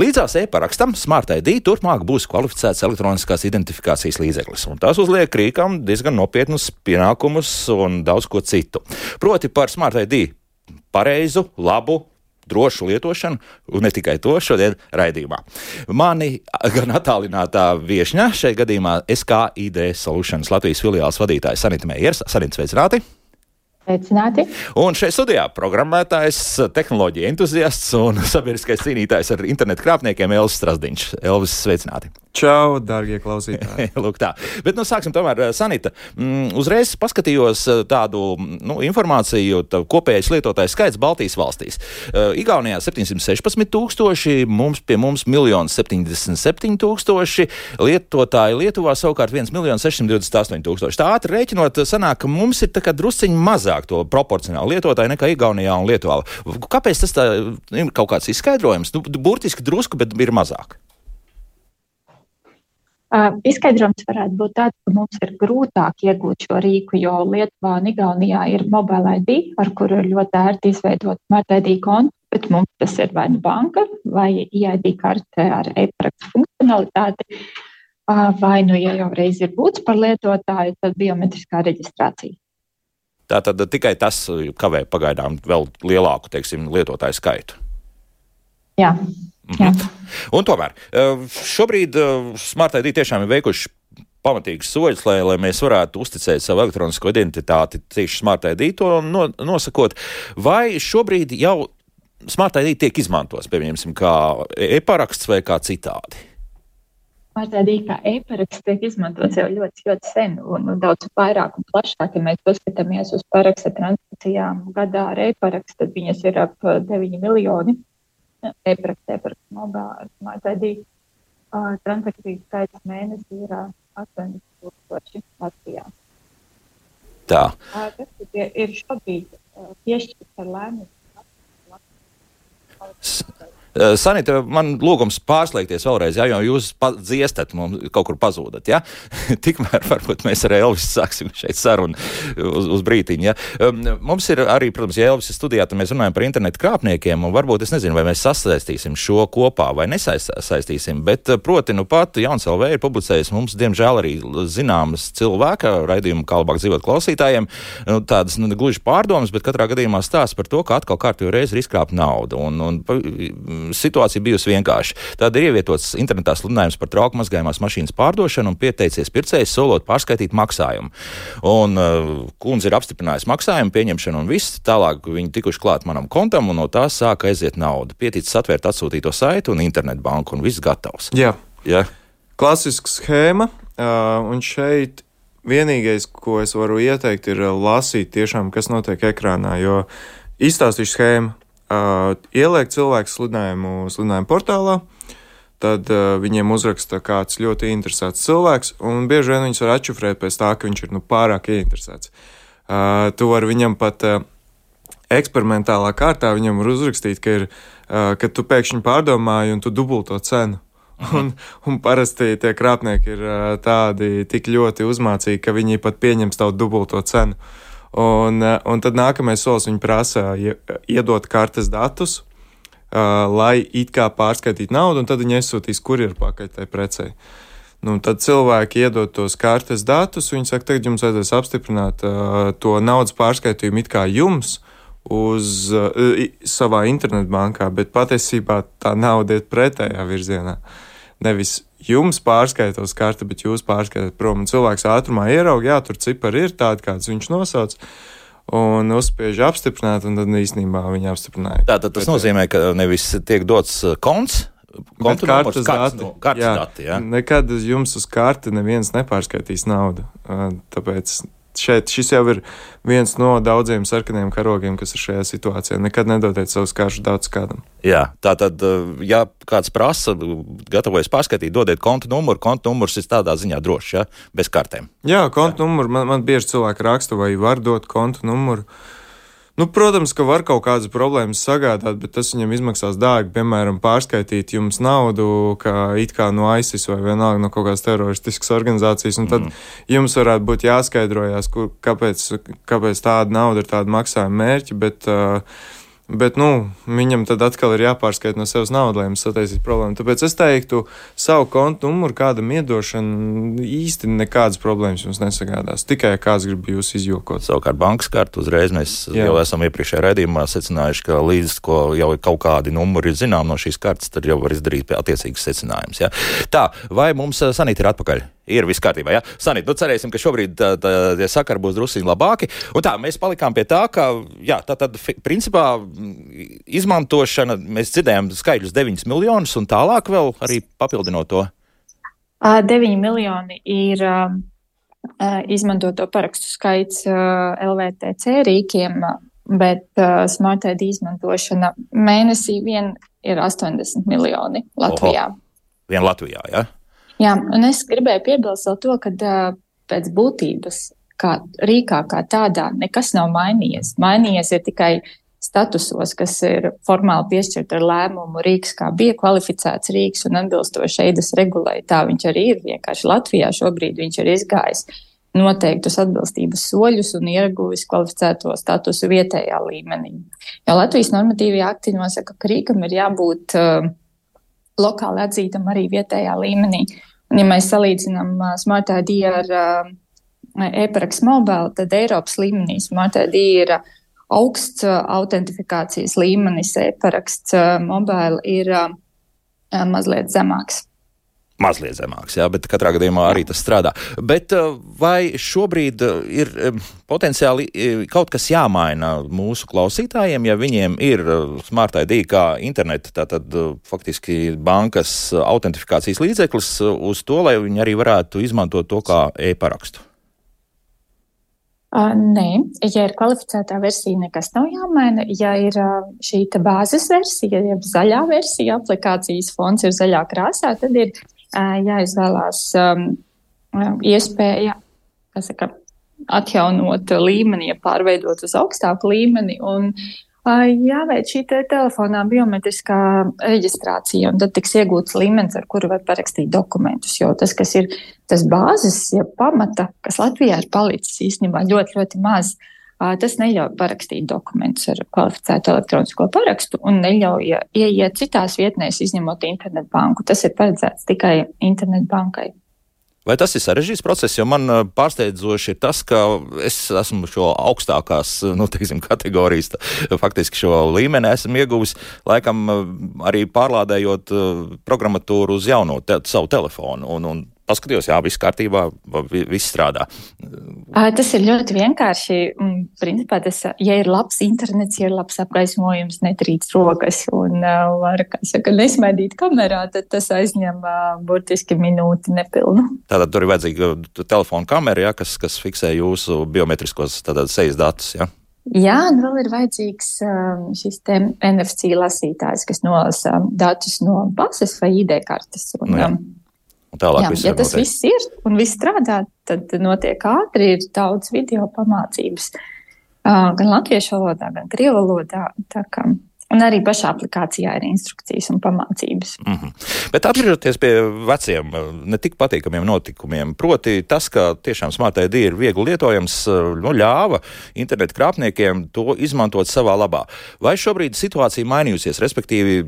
Līdzās e-parakstam Smart ID turpmāk būs kvalificēts elektroniskās identifikācijas līdzeklis, un tas uzliek rīkam diezgan nopietnus pienākumus un daudz ko citu. Proti par Smart ID pareizu, labu, drošu lietošanu, un ne tikai to šodien raidījumā. Mani gan attālinātā viesņa šajā gadījumā SKID Solutions Latvijas filiāls vadītājs Sanita Meijers. Sanita, sveicināti! Sveicināti! Un šeit studijā programmētājs, tehnoloģija entuziasts un sabiedriskais cīnītājs ar internetu krāpniekiem Elvis Strasdiņš. Elvis, sveicināti! Čau, darbie klausītāji! Lūk, tā. Bet, nu, sāksim tomēr, Sanita. Mm, uzreiz paskatījos tādu nu, informāciju, tā kopējais lietotājs skaits Baltijas valstīs. Uh, Igaunijā 716 tūkstoši, mums pie mums 1 77 tūkstoši, lietotāji Lietuvā savukārt 1 628 tūkstoši. Tā ātri rēķinot, sanāk, ka mums ir drusciņi mazāk to proporcionāli lietotāji nekā Igaunijā un Lietuvā. Kāpēc tas tā ir kaut kāds izskaidrojums? Nu, burtiski drusku, bet ir mazāk. Uh, izskaidrojums varētu būt tāds, ka mums ir grūtāk iegūt šo rīku, jo Lietuvā un Igaunijā ir mobile ID, ar kuru ir ļoti ērti izveidot smart ID kontu, bet mums tas ir vai nu banka, vai IID karte ar e-parakstu funkcionalitāti, uh, vai nu, ja jau reiz ir būts par lietotāju, tad biometriskā reģistrācija. Tā tad tikai tas kavē pagaidām vēl lielāku, teiksim, lietotāju skaitu. Jā. Jā. Mhm. Un tomēr šobrīd Smart ID tiešām ir veikuši pamatīgus soļus, lai, lai mēs varētu uzticēt savu elektronisko identitāti tieši Smart ID to no, nosakot. Vai šobrīd jau Smart ID tiek izmantots, piemēram, kā e-paraksts vai kā citādi? Smart ID kā e-paraksts tiek izmantots jau ļoti, ļoti sen un daudz vairāk un plašāk. Ja mēs paskatāmies uz paraksta transakcijām gadā ar e-parakstu, tad viņas ir ap 9 miljoni e-parakstē par mobālu smart ID. Uh, transakciju skaits mēnesī ir uh, 8000 Latvijā. Tā. Uh, tas ir, ir šobrīd uh, piešķirts ar lēmumu. Sanita, man lūgums pārslēgties vēlreiz, ja, jo jūs dziestat, mums kaut kur pazūdat. Ja? Tikmēr varbūt mēs ar Elvisu sāksim šeit sarunu uz, uz brītiņu. Ja? Um, mums ir arī, protams, ja Elvis ir studijā, tad mēs runājam par internetu krāpniekiem, un varbūt es nezinu, vai mēs sasaistīsim šo kopā vai nesaistīsim, bet proti, nu pat Jauns LV ir publicējis mums, diemžēl, arī zināmas cilvēka raidījumu, kā labāk dzīvot klausītājiem, nu, tādas nu, gluži pārdomas, bet katrā gadījumā stāsts par to, ka atkal kārtīgi reizi ir izkrāpta nauda. Un, un, situācija bijusi vienkārša. Tad ir ievietots internetā sludinājums par trauku mazgājumās mašīnas pārdošanu un pieteicies pircējs solot pārskaitīt maksājumu. Un uh, kundze ir apstiprinājusi maksājumu pieņemšanu un viss. Tālāk viņi tikuši klāt manam kontam un no tā sāka aiziet nauda. Pieticis atvērt atsūtīto saiti un internetbanku un viss gatavs. Jā. Jā. Klasiska schēma, uh, un šeit vienīgais, ko es varu ieteikt, ir lasīt tiešām, kas notiek ekrānā, jo izstāstīšu schēmu uh, ieliek cilvēku sludinājumu, sludinājumu portālā. Tad uh, viņiem uzraksta kāds ļoti interesants cilvēks, un bieži vien viņus var atšifrēt pēc tā, ka viņš ir nu, pārāk ieinteresēts. Uh, tu vari viņam pat uh, eksperimentālā kārtā viņam var uzrakstīt, ka, ir, uh, ka tu pēkšņi pārdomāji un tu dubulto cenu. Un, un parasti tie krāpnieki ir tādi tik ļoti uzmācīgi, ka viņi pat pieņems tavu dubulto cenu. Uh, Un, eh, un tad nākamais solis viņi prasa iedot kartes datus, uh, lai it kā pārskaitītu naudu, un tad viņi aizsūtīs kurjeru pakaļ tai precei. Nu, tad cilvēki iedod tos kartes datus, viņi saka, tagad jums vajadzēs apstiprināt uh, to naudas pārskaitījumu it kā jums uz uh, savā internetbankā, bet patiesībā tā nauda iet pretējā virzienā. Nevis jums pārskaitos karti, bet jūs pārskaitāt prom. Un cilvēks ātrumā ieraug, jā, tur cipari ir tādi, kāds viņš nosauc. Un uzspiež apstiprināt, un tad īstenībā viņa apstiprināja. Tātad tas bet, nozīmē, ka nevis tiek dots uh, konts, konta kartes dati. Kartes jā, dati jā. Nekad jums uz karti neviens nepārskaitīs naudu. Tāpēc šeit šis jau ir viens no daudziem sarkaniem karogiem, kas ir šajā situācijā. Nekad nedodiet savus karšu datus kādam. Jā, tā tad, ja kāds prasa, gatavojas pārskatīt, dodiet konta numuru. Konta numurs ir tādā ziņā drošs, ja bez kartēm. Jā, konta numuru man, man bieži cilvēki raksta, vai var dot konta numuru. Nu, protams, ka var kaut kādas problēmas sagādāt, bet tas viņam izmaksās dārgi. Piemēram, pārskaitīt jums naudu, kā it kā no ISIS vai vienalga no kaut kādas teroristiskas organizācijas, un tad mm. jums varētu būt jāskaidrojas, kur, kāpēc, kāpēc tāda nauda ir tāda maksājuma mērķi. Bet, uh, Bet nu, viņam tad atkal ir jāpārskaita no sevis nauda, lai jums sataisītu problēmu. Tāpēc es teiktu, savu kontu numuru kādam iedošanu īsti nekādas problēmas jums nesagādās. Tikai kāds grib jūs izjokot. Savukārt bankas kartu uzreiz mēs Jā. jau esam iepriekšējā redzījumā secinājuši, ka līdz ko jau kaut kādi numuri ir zinām no šīs kartes, tad jau var izdarīt attiecīgas secinājumus. Ja? Tā, vai mums eh, sanīt ir atpakaļ? ir viss kārtībā. Ja? Sanīt, nu cerēsim, ka šobrīd tā, tā, tie sakari būs drusku labāki. Un tā mēs palikām pie tā, ka jā, tā tad principā izmantošana, mēs dzirdējām skaidrus 9 miljonus un tālāk vēl arī papildinot to. 9 miljoni ir izmantoto parakstu skaits LVTC rīkiem, bet Smart ID izmantošana mēnesī vien ir 80 miljoni Latvijā. Oho. Vien Latvijā, jā? Ja? Jā, un es gribēju piebilst vēl to, ka uh, pēc būtības kā rīkā kā tādā nekas nav mainījies. Mainījies ir tikai statusos, kas ir formāli piešķirta ar lēmumu. Rīks kā bija kvalificēts rīks un atbilstoši eidas regulai, tā viņš arī ir. Vienkārši Latvijā šobrīd viņš ir izgājis noteiktus atbilstības soļus un ieguvis kvalificēto statusu vietējā līmenī. Jo Latvijas normatīvie akti nosaka, ka rīkam ir jābūt uh, lokāli atzītam arī vietējā līmenī. Un, ja mēs salīdzinām uh, Smart ID ar uh, e-parakstu mobile, tad Eiropas līmenī Smart ID ir augsts autentifikācijas līmenis, e-paraksts mobile ir mazliet zemāks mazliet zemāks, jā, bet katrā gadījumā arī tas strādā. Bet vai šobrīd ir potenciāli kaut kas jāmaina mūsu klausītājiem, ja viņiem ir Smart ID kā interneta, tātad faktiski bankas autentifikācijas līdzeklis uz to, lai viņi arī varētu izmantot to kā e-parakstu? Uh, nē, ja ir kvalificētā versija, nekas nav jāmaina. Ja ir uh, šī bāzes versija, ja zaļā versija, aplikācijas fonds ir zaļā krāsā, tad ir jāizvēlās um, iespēja saka, atjaunot līmeni, ja pārveidot uz augstāku līmeni. Un, Jāveic šī te telefonā biometriskā reģistrācija, un tad tiks iegūts līmenis, ar kuru var parakstīt dokumentus. Jo tas, kas ir tas bāzes, ja pamata, kas Latvijā ir palicis īstenībā ļoti, ļoti maz, Tas neļauj parakstīt dokumentus ar kvalificētu elektronisko parakstu un neļauj ieiet citās vietnēs, izņemot internetbanku. Tas ir paredzēts tikai internetbankai. Vai tas ir sarežģīts process? Jo man pārsteidzoši ir tas, ka es esmu šo augstākās nu, teiksim, kategorijas, tā, faktiski šo līmeni esmu ieguvis, laikam arī pārlādējot programmatūru uz jauno te, savu telefonu. Un, un paskatījos, jā, viss kārtībā, viss strādā. Tas ir ļoti vienkārši. Principā tas, ja ir labs internets, ja ir labs apgaismojums, netrīc rokas un var, kā saka, nesmaidīt kamerā, tad tas aizņem burtiski minūti nepilnu. Tātad tur ir vajadzīga telefona kamera, ja, kas, kas fiksē jūsu biometriskos tātad, sejas datus. Ja? Jā, un vēl ir vajadzīgs šis NFC lasītājs, kas nolasa datus no pases vai ID kartes. Un, nu, jā. Tālāk, Jā, ja tas notiek. viss ir un viss strādā, tad notiek ātri, ir daudz video pamācības gan latviešu valodā, gan krievu valodā. Un arī pašā aplikācijā ir instrukcijas un pamācības. Mm -hmm. Bet atgriežoties pie veciem, ne tik patīkamiem notikumiem, proti tas, ka tiešām Smart ID ir viegli lietojams, nu, ļāva internetu krāpniekiem to izmantot savā labā. Vai šobrīd situācija mainījusies, respektīvi,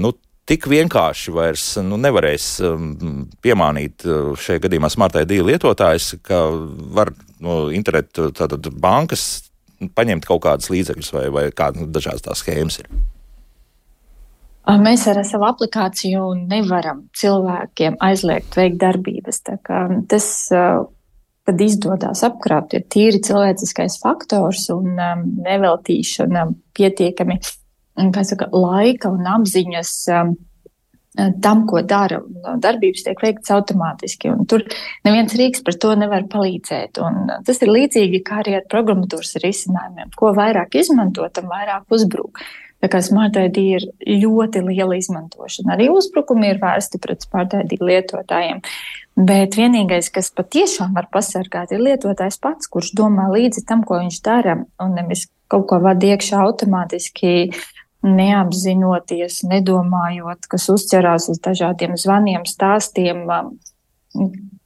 nu, tik vienkārši vairs nu, nevarēs um, piemānīt uh, šajā gadījumā Smart ID lietotājs, ka var no internetu tātad bankas paņemt kaut kādas līdzekļus vai, vai kādas nu, dažādas tās schēmas ir. Mēs ar savu aplikāciju nevaram cilvēkiem aizliegt veikt darbības. Tas, kad izdodas apkrāpt, ir tīri cilvēciskais faktors un um, neveltīšana pietiekami uh, saka, laika un apziņas um, tam, ko dara. Darbības tiek veikts automātiski, un tur neviens rīks par to nevar palīdzēt. Un tas ir līdzīgi kā arī ar programmatūras risinājumiem. Ko vairāk izmanto, tam vairāk uzbruk. Tā kā Smart ID ir ļoti liela izmantošana. Arī uzbrukumi ir vērsti pret Smart ID lietotājiem. Bet vienīgais, kas patiešām var pasargāt, ir lietotājs pats, kurš domā līdzi tam, ko viņš dara, un nevis kaut ko vada iekšā automātiski neapzinoties, nedomājot, kas uzķerās uz dažādiem zvaniem, stāstiem.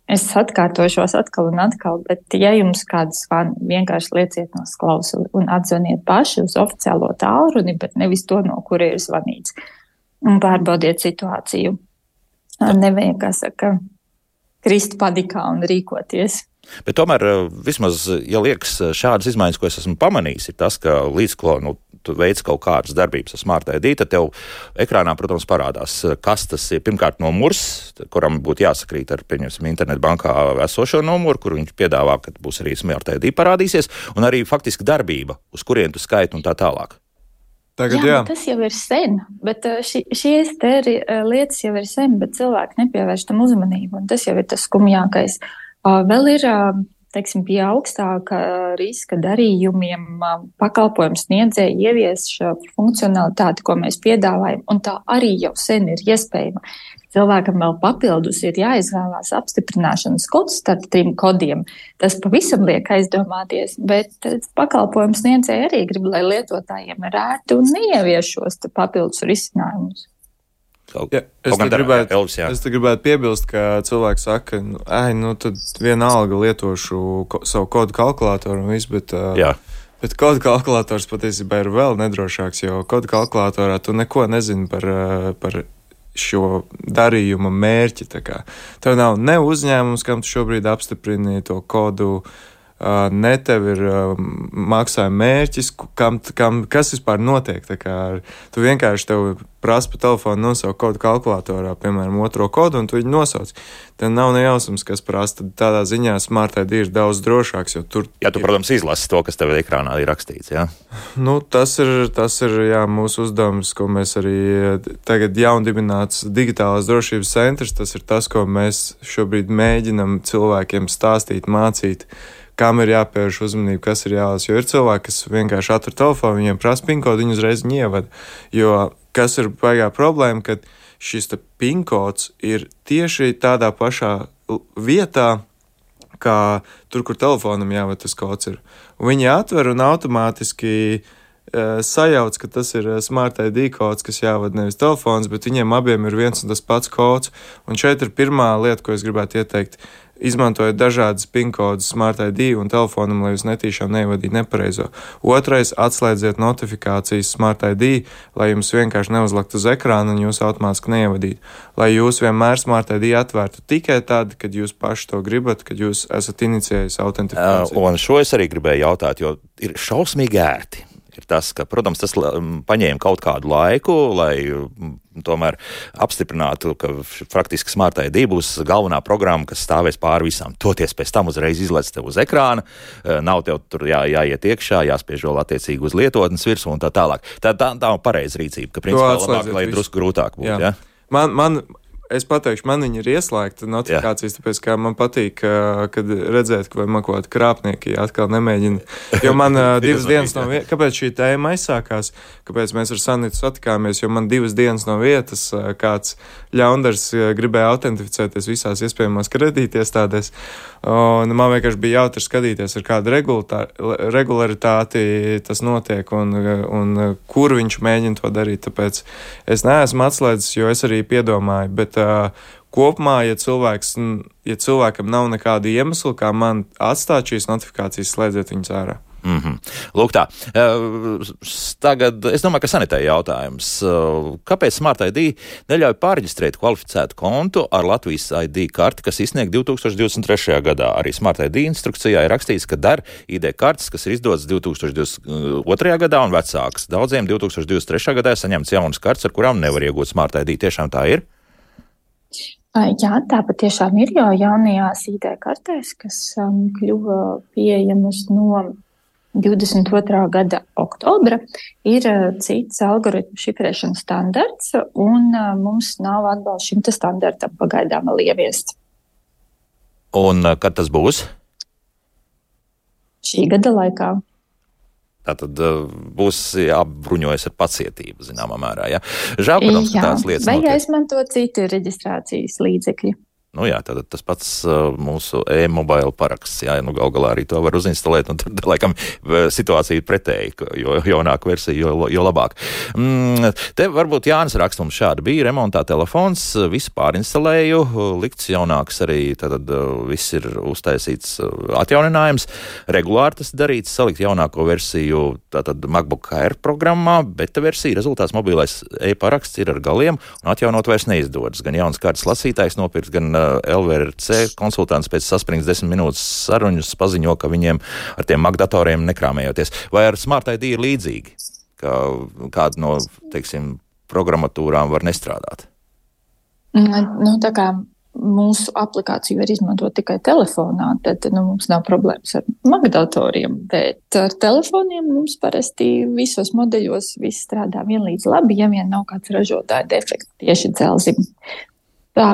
Es atkārtošos atkal un atkal, bet, ja jums kāds zvana, vienkārši lieciet no klausuli un atzvaniet paši uz oficiālo tālruni, bet nevis to, no kura ir zvanīts. Un pārbaudiet situāciju. Nevajag, kā saka, krist panikā un rīkoties. Bet tomēr, vismaz, ja liekas, šādas izmaiņas, ko es esmu pamanījis, ir tas, ka līdz ko nu, tu veic kaut kādas darbības ar Smart ID, tad tev ekrānā, protams, parādās, kas tas ir. Pirmkārt, numurs, kuram būtu jāsakrīt ar, pieņemsim, internetbankā esošo numuru, kur viņš piedāvā, ka būs arī Smart ID parādīsies, un arī faktiski darbība, uz kurien tu skaiti un tā tālāk. Tagad, jā, jā. Tas jau ir sen, bet ši, šīs lietas jau ir sen, bet cilvēki nepievērš tam uzmanību, un tas jau ir tas skumjākais. Vēl ir teiksim, pie augstāka riska darījumiem pakalpojums sniedzēji ievies šo funkcionalitāti, ko mēs piedāvājam, un tā arī jau sen ir iespējama. Cilvēkam vēl papildus ir jāizvēlās apstiprināšanas kods starp trim kodiem. Tas pavisam liek aizdomāties, bet pakalpojums sniedzēji arī grib, lai lietotājiem ir ērti un neievieš šos papildus risinājumus. Kaut, ja, es, te gribētu, Elvis, jā. es gribētu piebilst, ka cilvēki saka, nu, ai, nu tad vienalga lietošu ko, savu kodu kalkulātoru un viss, bet, uh, bet kodu kalkulators patiesībā ir vēl nedrošāks, jo kodu kalkulatorā tu neko nezini par, par šo darījuma mērķi. Tev nav ne uzņēmums, kam tu šobrīd apstiprini to kodu. Uh, ne tev ir maksājuma mērķis, kam, kam, kas vispār notiek. Kā, tu vienkārši tev prasa pa telefonu nosaukt kodu kalkulatorā, piemēram, otro kodu, un tu viņu nosauc. Tev nav nejausmas, kas prasa. Tad tādā ziņā smartai ir daudz drošāks, tur. Jā, tu, ir... protams, izlasi to, kas tev ekrānā ir rakstīts. Jā? Nu, tas ir, tas ir jā, mūsu uzdevums, ko mēs arī tagad jaundibināts digitālās drošības centrs. Tas ir tas, ko mēs šobrīd mēģinam cilvēkiem stāstīt, mācīt kam ir jāpievērš uzmanība, kas ir jālasa. Jo ir cilvēki, kas vienkārši atver telefonu, viņiem prasa pinkodu, viņi uzreiz ievada. Jo kas ir baigā problēma, kad šis pinkods ir tieši tādā pašā vietā, kā tur, kur telefonam jāvada tas kods. Ir. Un viņi atver un automātiski uh, sajauc, ka tas ir smart ID kods, kas jāvada nevis telefons, bet viņiem abiem ir viens un tas pats kods. Un šeit ir pirmā lieta, ko es gribētu ieteikt izmantojot dažādas PIN kodus Smart ID un telefonam, lai jūs netīšām neivadītu nepareizo. Otrais - atslēdziet notifikācijas Smart ID, lai jums vienkārši neuzlikt uz ekrāna un jūs automātiski neievadītu. Lai jūs vienmēr Smart ID atvērtu tikai tad, kad jūs paši to gribat, kad jūs esat inicijējis autentifikāciju. Un šo es arī gribēju jautāt, jo ir šausmīgi ērti ir tas, ka, protams, tas paņēma kaut kādu laiku, lai tomēr apstiprinātu, ka faktiski Smart ID būs galvenā programma, kas stāvēs pāri visām. Toties pēc tam uzreiz izlaiž tev uz ekrāna, e, nav tev tur jā, jāiet iekšā, jāspiež vēl attiecīgi uz lietotnes virsmu un tā tālāk. Tā, tā, tā nav pareiza rīcība, ka principā labāk, lai drusku grūtāk būtu. Ja? Man, man, es pateikšu, man viņa ir ieslēgta notifikācijas, Jā. tāpēc, ka man patīk, kad redzēt, ka man kaut kādi krāpnieki atkal nemēģina. Jo man divas dienas no vietas, kāpēc šī tēma aizsākās, kāpēc mēs ar Sanitu satikāmies, jo man divas dienas no vietas kāds ļaundars gribēja autentificēties visās iespējamās kredītiestādēs. Un man vienkārši bija jautri skatīties, ar kādu regularitāti tas notiek un, un kur viņš mēģina to darīt. Tāpēc es neesmu atslēdzis, jo es arī piedomāju. Bet, kopumā, ja, cilvēks, ja cilvēkam nav nekāda iemesla, kā man atstāt šīs notifikācijas, slēdziet viņus ārā. Mm -hmm. Lūk, tā. Tagad es domāju, ka sanitē jautājums. Kāpēc Smart ID neļauj pārreģistrēt kvalificētu kontu ar Latvijas ID karti, kas izsniegta 2023. gadā? Arī Smart ID instrukcijā ir rakstīts, ka der ID kartes, kas ir izdotas 2022. gadā un vecākas. Daudziem 2023. gadā saņemts jaunas kartes, ar kurām nevar iegūt Smart ID. Tiešām tā ir? Jā, tā patiešām ir, jo jaunajās ID kartēs, kas um, kļuva pieejamas no 22. gada oktobra ir cits algoritmu šifrēšanas standarts, un mums nav atbalsts šim standartam pagaidām vēl ieviests. Un kad tas būs? Šī gada laikā. Tātad uh, būs jāapbruņojas ar pacietību, zināmā mērā. Ja? Žēl, protams, ka tādas lietas. Vai jāizmanto citi reģistrācijas līdzekļi? Nu, jā, tad tas pats uh, mūsu e-mobile paraksts. Jā, nu, gal galā arī to var uzinstalēt. Tad, laikam, situācija ir pretēji. Jo jaunāka versija, jo, jo labāk. Mm, te varbūt Jānis raksta mums šādi. Bija remontā telefons, visu pārinstalēju, likts jaunāks arī. Tad uh, viss ir uztaisīts uh, atjauninājums. Regulāri tas darīts, salikt jaunāko versiju tātad MacBook Air programmā, beta versija rezultāts mobilais e-paraksts ir ar galiem un atjaunot vairs neizdodas. Gan jauns kārtas lasītājs nopirkt, gan LVRC konsultants pēc saspringts desmit minūtes sarunas paziņo, ka viņiem ar tiem magdatoriem nekrāmējoties. Vai ar Smart ID ir līdzīgi, ka kāda no, teiksim, programmatūrām var nestrādāt? Nu, tā kā mūsu aplikāciju var izmantot tikai telefonā, tad nu, mums nav problēmas ar magdatoriem. Bet ar telefoniem mums parasti visos modeļos viss strādā vienlīdz labi, ja vien nav kāds ražotāja defekts tieši dzelzim. Tā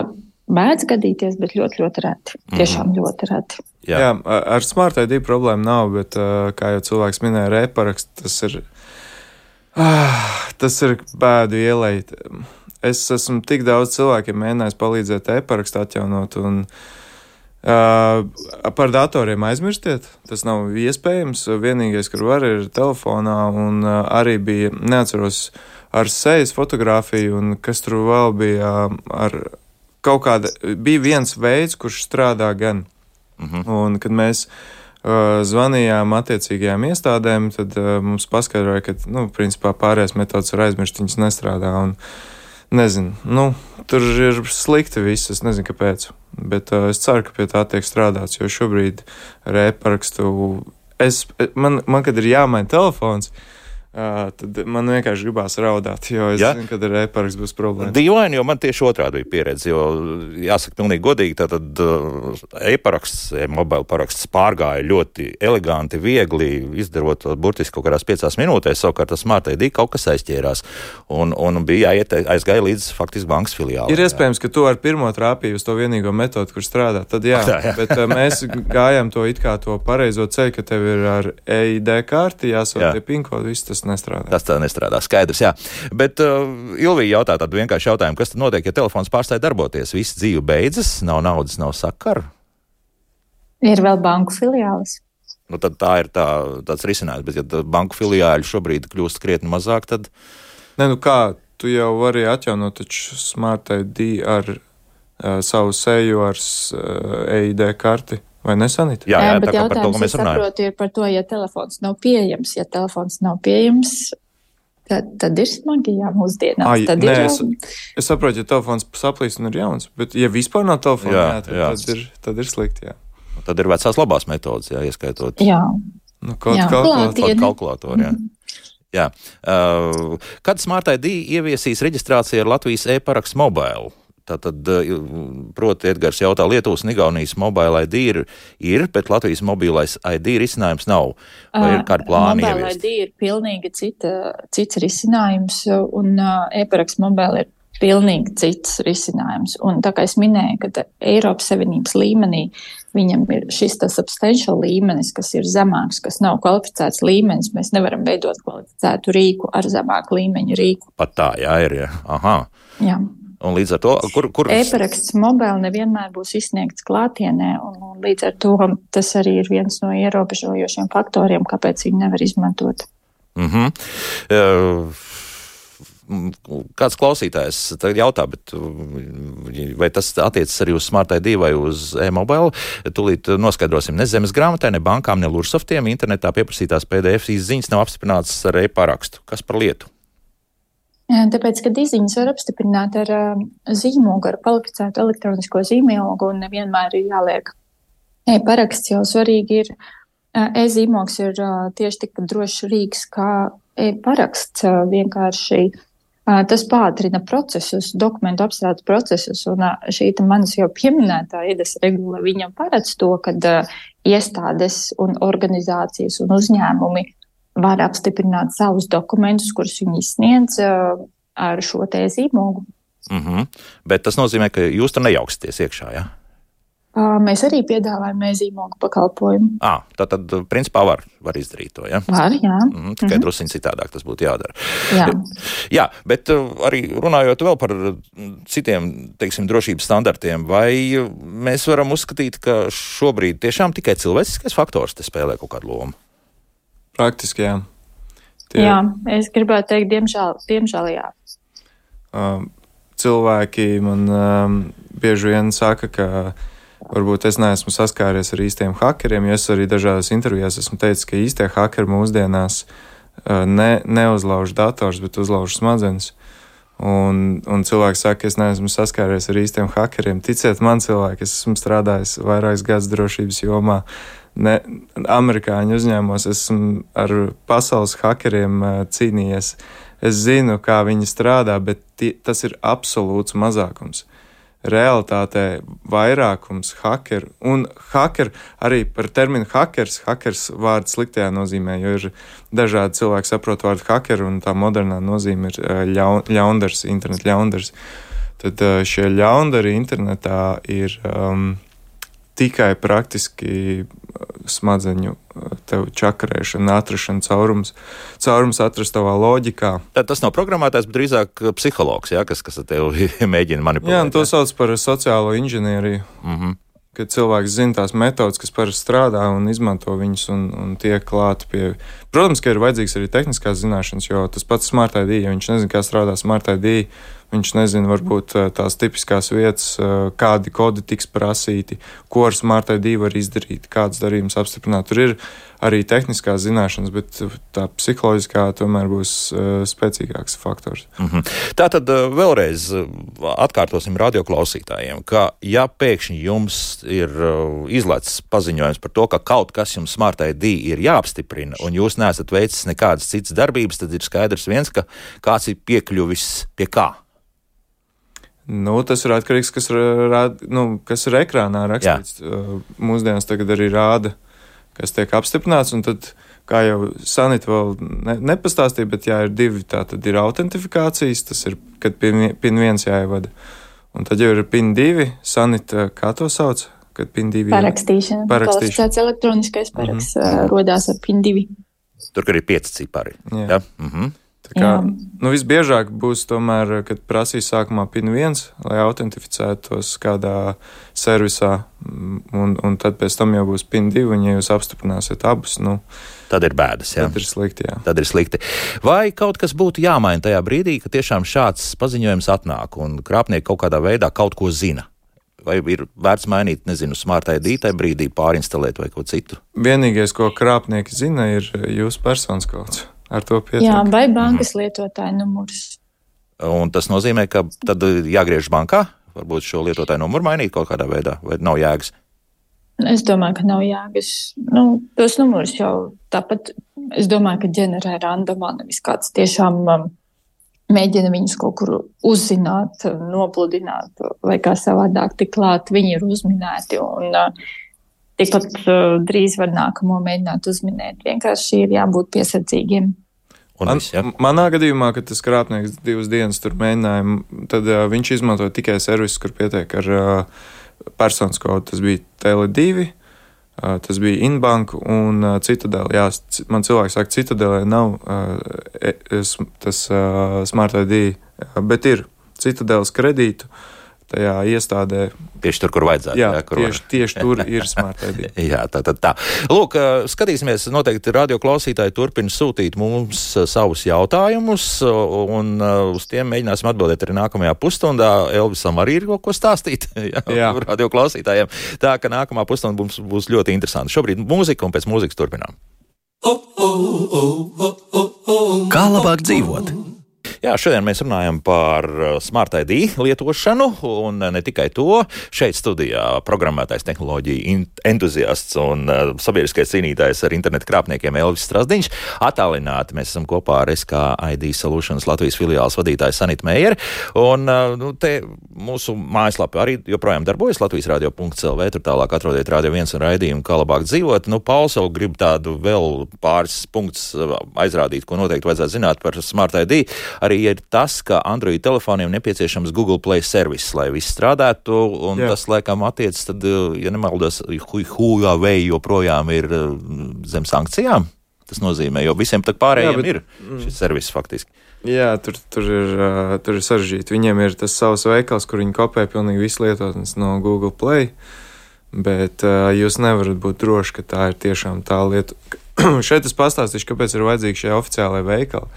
mēdz gadīties, bet ļoti, ļoti reti. Tiešām mm. ļoti reti. Jā. Jā, ar Smart ID problēmu nav, bet, kā jau cilvēks minēja, reparaksts tas ir. Ah, tas ir bēdu ielēt. Es esmu tik daudz cilvēkiem mēģinājis palīdzēt e-parakstu atjaunot, un uh, par datoriem aizmirstiet. Tas nav iespējams. Vienīgais, kur var, ir telefonā, un uh, arī bija, neatceros, ar sejas fotografiju, un kas tur vēl bija ar kaut kāda, bija viens veids, kurš strādā gan. Mhm. -huh. Un, kad mēs uh, zvanījām attiecīgajām iestādēm, tad uh, mums paskaidroja, ka, nu, principā pārējās metodas var aizmirst, viņas nestrādā. Un, nezinu, nu, tur ir slikti viss, es nezinu, kāpēc. Bet uh, es ceru, ka pie tā tiek strādāts, jo šobrīd ar e-parakstu, es, man, man, kad ir jāmaina telefons, uh, Uh, tad man vienkārši gribās raudāt, jo es ja? zinu, ka ar e-parakstu būs problēma. Dīvaini, jo man tieši otrādi bija pieredze. Jo, jāsaka, pilnīgi godīgi, tad uh, e-paraksts, e-mobile paraksts pārgāja ļoti eleganti, viegli, izdarot to burtiski kaut kādās piecās minūtēs. Savukārt, tas smart ID kaut kas aizķērās un, un bija jāiet, aizgāja līdz faktiski bankas filiālei. Ir iespējams, ka tu ar pirmo trāpīju uz to vienīgo metodi, kur strādā. Tad jā, tā, jā. bet uh, mēs gājām to it kā to pareizo ceļu, ka tev ir ar EID karti jāsauc jā. pinkodi, viss tas tas nestrādā. Tas tā nestrādā, skaidrs, jā. Bet uh, Ilvija jautā tādu vienkāršu jautājumu, kas tad notiek, ja telefons pārstāj darboties? Viss dzīve beidzas, nav naudas, nav sakaru. Ir vēl banku filiālis. Nu, tad tā ir tā, tāds risinājums, bet ja banku filiāļu šobrīd kļūst krietni mazāk, tad. Nē, nu kā, tu jau vari atjaunot Smart ID ar uh, savu seju, ar uh, EID karti. Vai nesanīt? Jā, jā, jā bet jautājums, par to, ko mēs runājam. Saprotu, ir par to, ja telefons nav pieejams. Ja telefons nav pieejams, tad, tad ir smagi, jā, mūsdienās. Ai, tad nē, ir, es, es saprotu, ja telefons saplīst un ir jauns, bet ja vispār nav telefona, jā, jā, tad, jā. Tad, ir, tad ir slikti, jā. Tad ir vecās labās metodas, jā, ieskaitot. Jā. Nu, kaut jā. kalkulātori. kalkulātori, jā. Mm -hmm. Jā. Uh, kad Smart ID ieviesīs reģistrāciju ar Latvijas e-parakstu mobīlu? Tātad, eh, proti, Edgars jautā, Lietuvas un Igaunijas mobile ID ir, ir, bet Latvijas mobilais ID risinājums nav. Vai ir kādi plāni? Uh, mobile ID ir pilnīgi cita, cits risinājums, un uh, e-paraksts mobile ir pilnīgi cits risinājums. Un tā kā es minēju, ka Eiropas Savienības līmenī viņam ir šis tas substantial līmenis, kas ir zemāks, kas nav kvalificēts līmenis. Mēs nevaram veidot kvalificētu rīku ar zemāku līmeņu rīku. Pat tā, jā, ir. Jā. Aha. Jā. Un līdz ar to, kur, kur... e-paraksts mobili nevienmēr būs izsniegts klātienē, un, un līdz ar to tas arī ir viens no ierobežojošiem faktoriem, kāpēc viņi nevar izmantot. Mm -hmm. uh... Kāds klausītājs jautā, bet vai tas attiecas arī uz Smart ID vai uz e-mobile? Tūlīt noskaidrosim. Ne zemes grāmatai, ne bankām, ne lursoftiem internetā pieprasītās PDF izziņas nav apstiprinātas ar e-parakstu. Kas par lietu? Tāpēc, ka diziņas var apstiprināt ar zīmogu, ar kvalificētu elektronisko zīmogu, un nevienmēr ir jāliek e-paraksts, jo svarīgi ir, e-zīmogs ir tieši tikpat drošs rīks kā e-paraksts. Vienkārši Tas pātrina procesus, dokumentu apstrādes procesus, un šī manas jau pieminētā IDS regula viņam paredz to, ka iestādes un organizācijas un uzņēmumi var apstiprināt savus dokumentus, kurus viņi izsniedz ar šo te zīmogu. Mm -hmm. Bet tas nozīmē, ka jūs tur nejauksties iekšā. Ja? Mēs arī piedāvājam zīmogu pakalpojumu. À, tā tad, principā, var, var izdarīt to. Ja? Var, jā. Mm, tikai mm -hmm. druskuļi citādāk tas būtu jādara. Jā, jā bet arī runājot vēl par citiem teiksim, drošības standartiem, vai mēs varam uzskatīt, ka šobrīd tiešām tikai cilvēciskais faktors spēlē kaut kādu lomu? Praktiski jā. Tie... Jā, es gribētu teikt, diemžēl, diemžēl jā. Um, cilvēki man um, bieži vien saka, ka Varbūt es neesmu saskāries ar īstiem hakeriem, jo es arī dažādās intervijās esmu teicis, ka īstie hakeri mūsdienās uh, ne, neuzlauž dators, bet uzlauž smadzenes. Un, un cilvēks saka, ka es neesmu saskāries ar īstiem hakeriem. Ticiet man, cilvēki, es esmu strādājis vairākus gadus drošības jomā. Ne, amerikāņu uzņēmumos esmu ar pasaules hakeriem uh, cīnījies. Es zinu, kā viņi strādā, bet tie, tas ir absolūts mazākums realitātē vairākums hakeru, un haker arī par terminu hakers, hakers vārds sliktajā nozīmē, jo ir dažādi cilvēki saprot vārdu haker, un tā modernā nozīme ir eh, ļaun, ļaundars, internet ļaundars. Tad eh, šie ļaundari internetā ir um, tikai praktiski smadzeņu čakarēšana, atrašana, caurums, caurums atrast savā loģikā. Tad tas nav programmētājs, bet drīzāk psihologs, jā, kas, kas tevi mēģina manipulēt. Jā, to sauc par sociālo inženieriju. Mm -hmm. Kad cilvēks zina tās metodas, kas parasti strādā un izmanto viņas un, un tiek klāti pie. Protams, ka ir vajadzīgs arī tehniskās zināšanas, jo tas pats Smart ID, ja viņš nezina, kā strādā Smart ID, Viņš nezina, varbūt eh, tās tipiskās vietas, eh, kādi kodi tiks prasīti, ko ar Smart ID var izdarīt, kādas darījumus apstiprināt. Tur ir arī tehniskās zināšanas, bet tā psiholoģiskā tomēr būs uh, spēcīgāks faktors. Mm -hmm. Tā tad vēlreiz atkārtosim radioklausītājiem, ka ja pēkšņi jums ir izlaists paziņojums par to, ka kaut kas jums Smart ID ir jāapstiprina, un jūs neesat veicis nekādas citas darbības, tad ir skaidrs viens, ka kāds ir piekļuvis pie kā. Nu, tas ir atkarīgs no tā, nu, kas ir ekrānā rakstīts. Jā. Mūsdienās tagad arī rāda, kas tiek apstiprināts. Tad, kā jau Sanita vēl ne, nepastāstīja, bet jā, ir divi. Tā tad ir autentifikācijas, tas ir, kad PIN, PIN viens jāievada. Un tad jau ir PIN divi. Sanita, kā to sauc? Kad PIN divi ir parakstīšana. Parakstīšana. Tāds elektroniskais paraksts mm -hmm. rodās ar PIN divi. Tur arī ir pieci cipari. Jā. Jā. Mm -hmm. Tā kā, nu, visbiežāk būs tomēr, kad prasīs sākumā PIN 1, lai autentificētos kādā servisā, mm, un, un tad pēc tam jau būs PIN 2, un ja jūs apstiprināsiet abus, nu, tad ir bēdas. Jā. Tad ir slikti. Jā. Tad ir slikti. Vai kaut kas būtu jāmaina tajā brīdī, kad tiešām šāds paziņojums atnāk un krāpnieki kaut kādā veidā kaut ko zina? Vai ir vērts mainīt, nezinu, smart ID tajā brīdī, pārinstalēt vai ko citu? Vienīgais, ko krāpnieki zina, ir jūsu personas kods ar to pietiek. Jā, vai bankas mhm. lietotāja numurs. Un tas nozīmē, ka tad jāgriež bankā, varbūt šo lietotāju numuru mainīt kaut kādā veidā, vai nav jēgas? Es domāju, ka nav jēgas. Nu, tos numurus jau tāpat, es domāju, ka ģenerē randomā, nevis kāds tiešām um, mēģina viņus kaut kur uzzināt, nopludināt vai kā savādāk tik klāt. Viņi ir uzminēti un uh, tikpat uh, drīz var nākamo mēģināt uzminēt. Vienkārši ir jābūt piesardzīgiem. Man, viss, ja? Manā gadījumā, kad tas krāpnieks divas dienas tur mēģināja, tad uh, viņš izmantoja tikai servisus, kur pietiek ar uh, personas kodu. Tas bija Tele2, uh, tas bija Inbank un uh, Citadela. Jā, man cilvēks saka, Citadelē nav uh, tas uh, Smart ID, bet ir Citadelas kredītu. Uh, tajā iestādē. Tieši tur, kur vajadzētu. Jā, jā kur tieši, var. tieši tur ir smart ID. jā, tā tad tā, tā. Lūk, skatīsimies, noteikti radio klausītāji turpina sūtīt mums savus jautājumus, un uz tiem mēģināsim atbildēt arī nākamajā pusstundā. Elvisam arī ir kaut ko stāstīt jā, jā. radio klausītājiem. Tā ka nākamā pusstunda mums būs ļoti interesanti. Šobrīd mūzika, un pēc mūzikas turpinām. Kā labāk dzīvot? Jā, šodien mēs runājam par uh, Smart ID lietošanu, un uh, ne tikai to. Šeit studijā programmētais tehnoloģija entuziasts un uh, sabiedriskais cīnītājs ar internetu krāpniekiem Elvis Strasdiņš. Atālināti mēs esam kopā ar SKID Solutions Latvijas filiāles vadītāju Sanita Meijeri. Un nu, te mūsu mājaslapa arī joprojām darbojas Latvijas radio.clv. Tur tālāk atrodiet radio viens un raidījumu, kā labāk dzīvot. Nu, Pauls vēl grib tādu vēl pāris punktus aizrādīt, ko noteikti vajadzētu zināt par Smart ID, arī ir tas, ka Android telefoniem nepieciešams Google Play servis, lai viss strādātu, un Jā. tas, laikam, attiecas, tad, ja nemaldos, Huawei joprojām ir eh, zem sankcijām. Tas nozīmē, jo visiem tā pārējiem Jā, bet, ir mm. šis servis faktiski. Jā, tur, tur ir, uh, tur ir sarežģīti. Viņiem ir tas savs veikals, kur viņi kopē pilnīgi visu lietotnes no Google Play. Bet uh, jūs nevarat būt droši, ka tā ir tiešām tā lieta. Šeit es pastāstīšu, kāpēc ir vajadzīgi šie oficiālai veikali.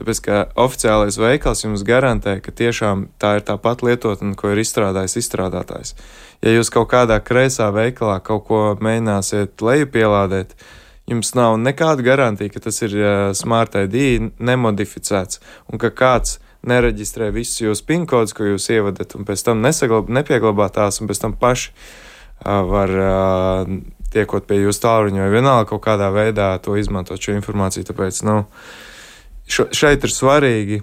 Tāpēc, ka oficiālais veikals jums garantē, ka tiešām tā ir tā pati lietotne, ko ir izstrādājis izstrādātājs. Ja jūs kaut kādā kreisā veikalā kaut ko mēģināsiet lejupielādēt, jums nav nekāda garantija, ka tas ir Smart ID nemodificēts un ka kāds nereģistrē visus jūsu PIN kodus, ko jūs ievadat, un pēc tam nesaglab, nepieglabā tās, un pēc tam paši uh, var uh, tiekot pie jūsu tālruņa vai vienalga kaut kādā veidā to izmantot šo informāciju. Tāpēc, nu, uh, šeit ir svarīgi,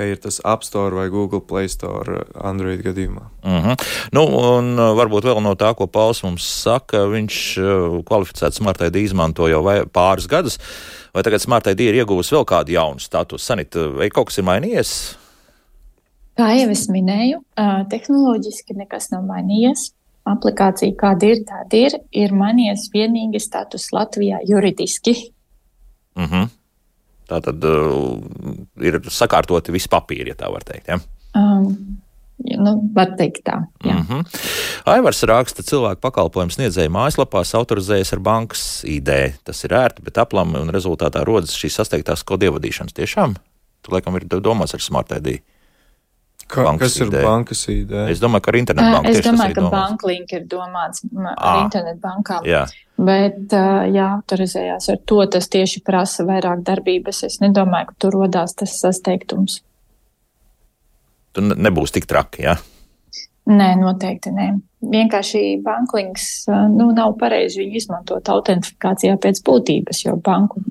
ka ir tas App Store vai Google Play Store Android gadījumā. Uh mhm. -huh. nu, un uh, varbūt vēl no tā, ko Pauls mums saka, viņš uh, kvalificētu Smart ID izmanto jau pāris gadus. Vai tagad Smart ID ir ieguvusi vēl kādu jaunu statusu? Sanit, vai kaut kas ir mainījies? Kā jau es minēju, tehnoloģiski nekas nav mainījies. Aplikācija, kāda ir, tāda ir, ir mainījies vienīgi status Latvijā juridiski. Uh mhm. -huh. Tā tad uh, ir sakārtoti visi papīri, ja tā var teikt. Ja? Um. Nu, var teikt tā. Jā. Mm -hmm. Aivars raksta, cilvēku pakalpojumu sniedzēja mājaslapās autorizējas ar bankas ID. Tas ir ērti, bet aplami un rezultātā rodas šīs sasteigtās kodu ievadīšanas. Tiešām? Tur laikam ir domāts ar Smart ID. Ka, kas ir ID. bankas ID? Es domāju, ka ar internetbanku. Es domāju, ka banklink ir domāts ar internetbankām. Jā. Bet, jā, autorizējās ar to, tas tieši prasa vairāk darbības. Es nedomāju, ka tur rodās tas sasteigtums. Tur nebūs tik traki, jā? Nē, noteikti nē. Vienkārši banklinks nu, nav pareizi viņu izmantot autentifikācijā pēc būtības, jo banku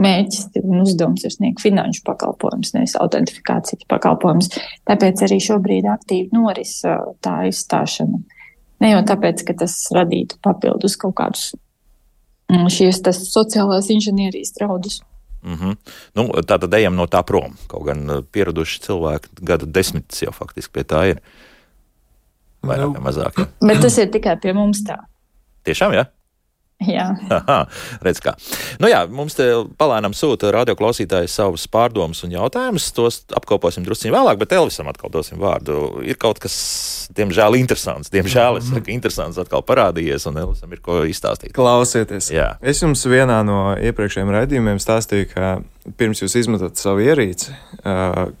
mērķis un uzdevums ir sniegt finanšu pakalpojumus, nevis autentifikācijas pakalpojumus. Tāpēc arī šobrīd aktīvi noris tā izstāšana. Ne jau tāpēc, ka tas radītu papildus kaut kādus mm, šīs sociālās inženierijas draudus. Mm -hmm. nu, tā tad ejam no tā prom. Kaut gan pieraduši cilvēki gadu desmitus jau faktiski pie tā ir. Vairāk vai mazāk. Ja? Bet tas ir tikai pie mums tā. Tiešām, jā? Ja? Jā, Aha, redz kā. Nu jā, mums te palēnām sūta radioklausītāji savus pārdomus un jautājumus. Tos apkoposim drusciņā vēlāk, bet Elvisam atkal dosim vārdu. Ir kaut kas, diemžēl, interesants. Diemžēl es saku, interesants atkal parādījies, un Elvisam ir ko izstāstīt. Klausieties, jā. es jums vienā no iepriekšējiem raidījumiem stāstīju, ka pirms jūs izmetat savu ierīci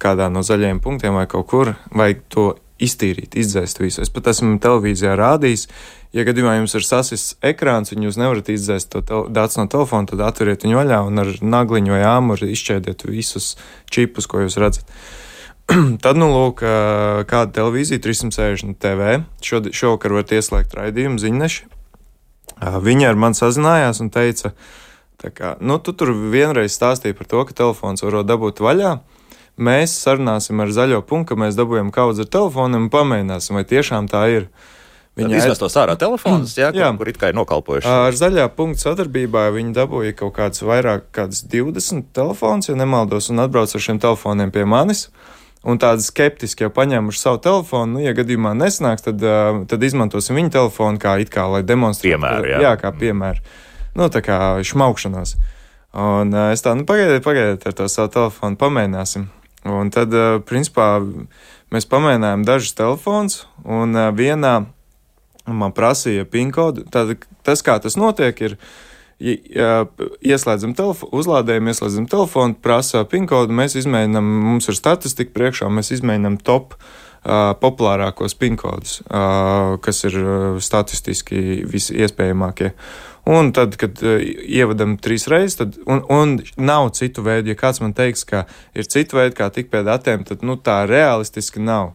kādā no zaļajiem punktiem vai kaut kur, vajag to iztīrīt, izdzēst visu. Es pat esmu televīzijā rādījis Ja gadījumā jums ir sasis ekrāns un jūs nevarat izdzēst to datu no telefona, tad atveriet viņu vaļā un ar nagliņu vai āmuru izšķēdiet visus čipus, ko jūs redzat. tad, nu, lūk, kāda televīzija, 360 TV. Šo, šovakar var ieslēgt raidījumu ziņneši. Viņa ar mani sazinājās un teica, ka, nu, tu tur vienreiz stāstīji par to, ka telefons var dabūt vaļā. Mēs sarunāsim ar zaļo punktu, ka mēs dabūjam kaudzi ar telefonu un pamēģināsim, vai tiešām tā ir. Viņa izmestos ārā telefonus, jā, jā. Kur, kur it kā ir nokāpojuši. Ar zaļā punktu sadarbībā viņi dabūja kaut kāds vairāk, kāds 20 telefons, ja nemaldos, un atbrauc ar šiem telefoniem pie manis. Un tādi skeptiski jau paņēmuši savu telefonu, nu, ja gadījumā nesnāks, tad, tad izmantosim viņu telefonu kā, kā lai demonstrētu. Piemēru, jā. jā, kā piemēru. Nu, tā kā šmaukšanās. Un es tā, nu, pagaidiet, pagaidiet ar to savu telefonu, pamēģināsim. Un tad, principā, mēs pamēģinājām dažus telefonus, un vienā man prasīja PIN kodu. Tad, tas, kā tas notiek, ir. Ja ieslēdzam telefonu, uzlādējam, ieslēdzam telefonu, prasa PIN kodu, mēs izmēģinām, mums ir statistika priekšā, mēs izmēģinām top uh, populārākos pinkodus, uh, kas ir uh, statistiski visiespējamākie. Un tad, kad uh, ievadam trīs reizes, tad, un, un nav citu veidu, ja kāds man teiks, ka ir citu veidu, kā tikt pie datiem, tad nu, tā realistiski nav.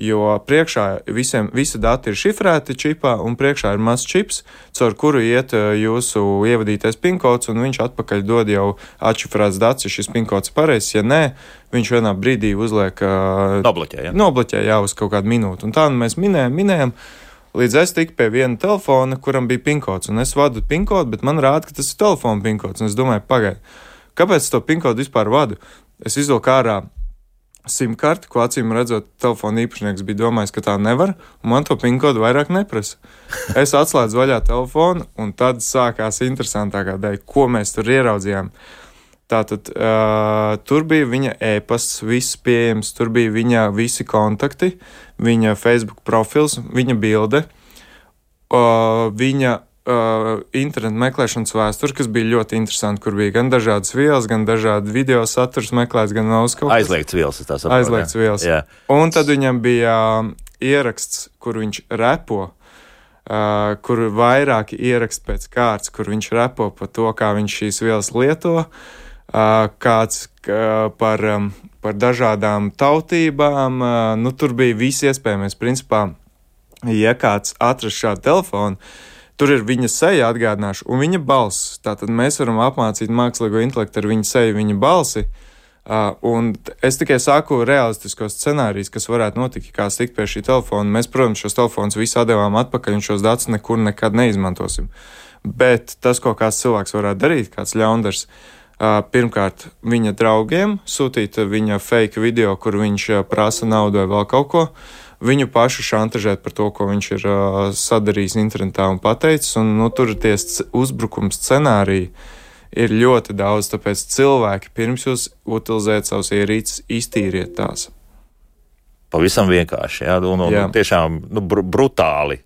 Jo priekšā visiem, visi dati ir šifrēti čipā, un priekšā ir mazs čips, caur kuru iet eh, jūsu ievadītais pinkods, un viņš atpakaļ dod jau atšifrēts dats, ja šis pinkods ir pareizs. Ja nē, viņš vienā brīdī uzliek uh, nobloķē, ja? nobloķē jau uz kaut kādu minūti. Un tā nu mēs minējam, minējam. Līdz es tiku pie viena telefona, kuram bija pinkods, un es vadu pinkodu, bet man rāda, ka tas ir telefona pinkods. Es domāju, pagaidiet, kāpēc es to pinkodu vispār vadu? Es izvilku ārā simkarti, ko acīm redzot, telefona īpašnieks bija domājis, ka tā nevar, un man to pinkodu vairāk neprasa. Es atslēdzu vaļā telefonu, un tad sākās interesantākā daļa, ko mēs tur ieraudzījām. Tātad uh, tur bija viņa e-pasts, viss pieejams, tur bija viņa visi kontakti, viņa Facebook profils, viņa bilde, uh, viņa uh, internetu meklēšanas vēsturi, kas bija ļoti interesanti, kur bija gan dažādas vielas, gan dažādi video saturs meklēts, gan nav kaut kas aizliegts vielas. Saprotu, aizliegts jā. vielas. Jā. Un tad viņam bija um, ieraksts, kur viņš repo. Uh, kur ir vairāki ieraksti pēc kārtas, kur viņš repo par to, kā viņš šīs vielas lieto, uh, kāds par, um, par dažādām tautībām. Nu, tur bija viss iespējamais. Principā, ja kāds atrast šādu telefonu, Tur ir viņa seja, atgādināšu, un viņa balss. Tātad mēs varam apmācīt mākslīgo intelektu ar viņa seju, viņa balsi. Uh, un es tikai saku realistiskos scenārijus, kas varētu notikt, kā tikt pie šī telefona. Mēs, protams, šos telefonus visu atdevām atpakaļ un šos datus nekur nekad neizmantosim. Bet tas, ko kāds cilvēks varētu darīt, kāds ļaundars, uh, pirmkārt, viņa draugiem sūtīt viņa fake video, kur viņš prasa naudu vai vēl kaut ko viņu pašu šantažēt par to, ko viņš ir uh, sadarījis internetā un pateicis. Un, nu, tur tie uzbrukuma scenāriji ir ļoti daudz, tāpēc cilvēki pirms jūs utilizējat savus ierīces, iztīriet tās. Pavisam vienkārši, jā, un, un jā. tiešām nu, br brutāli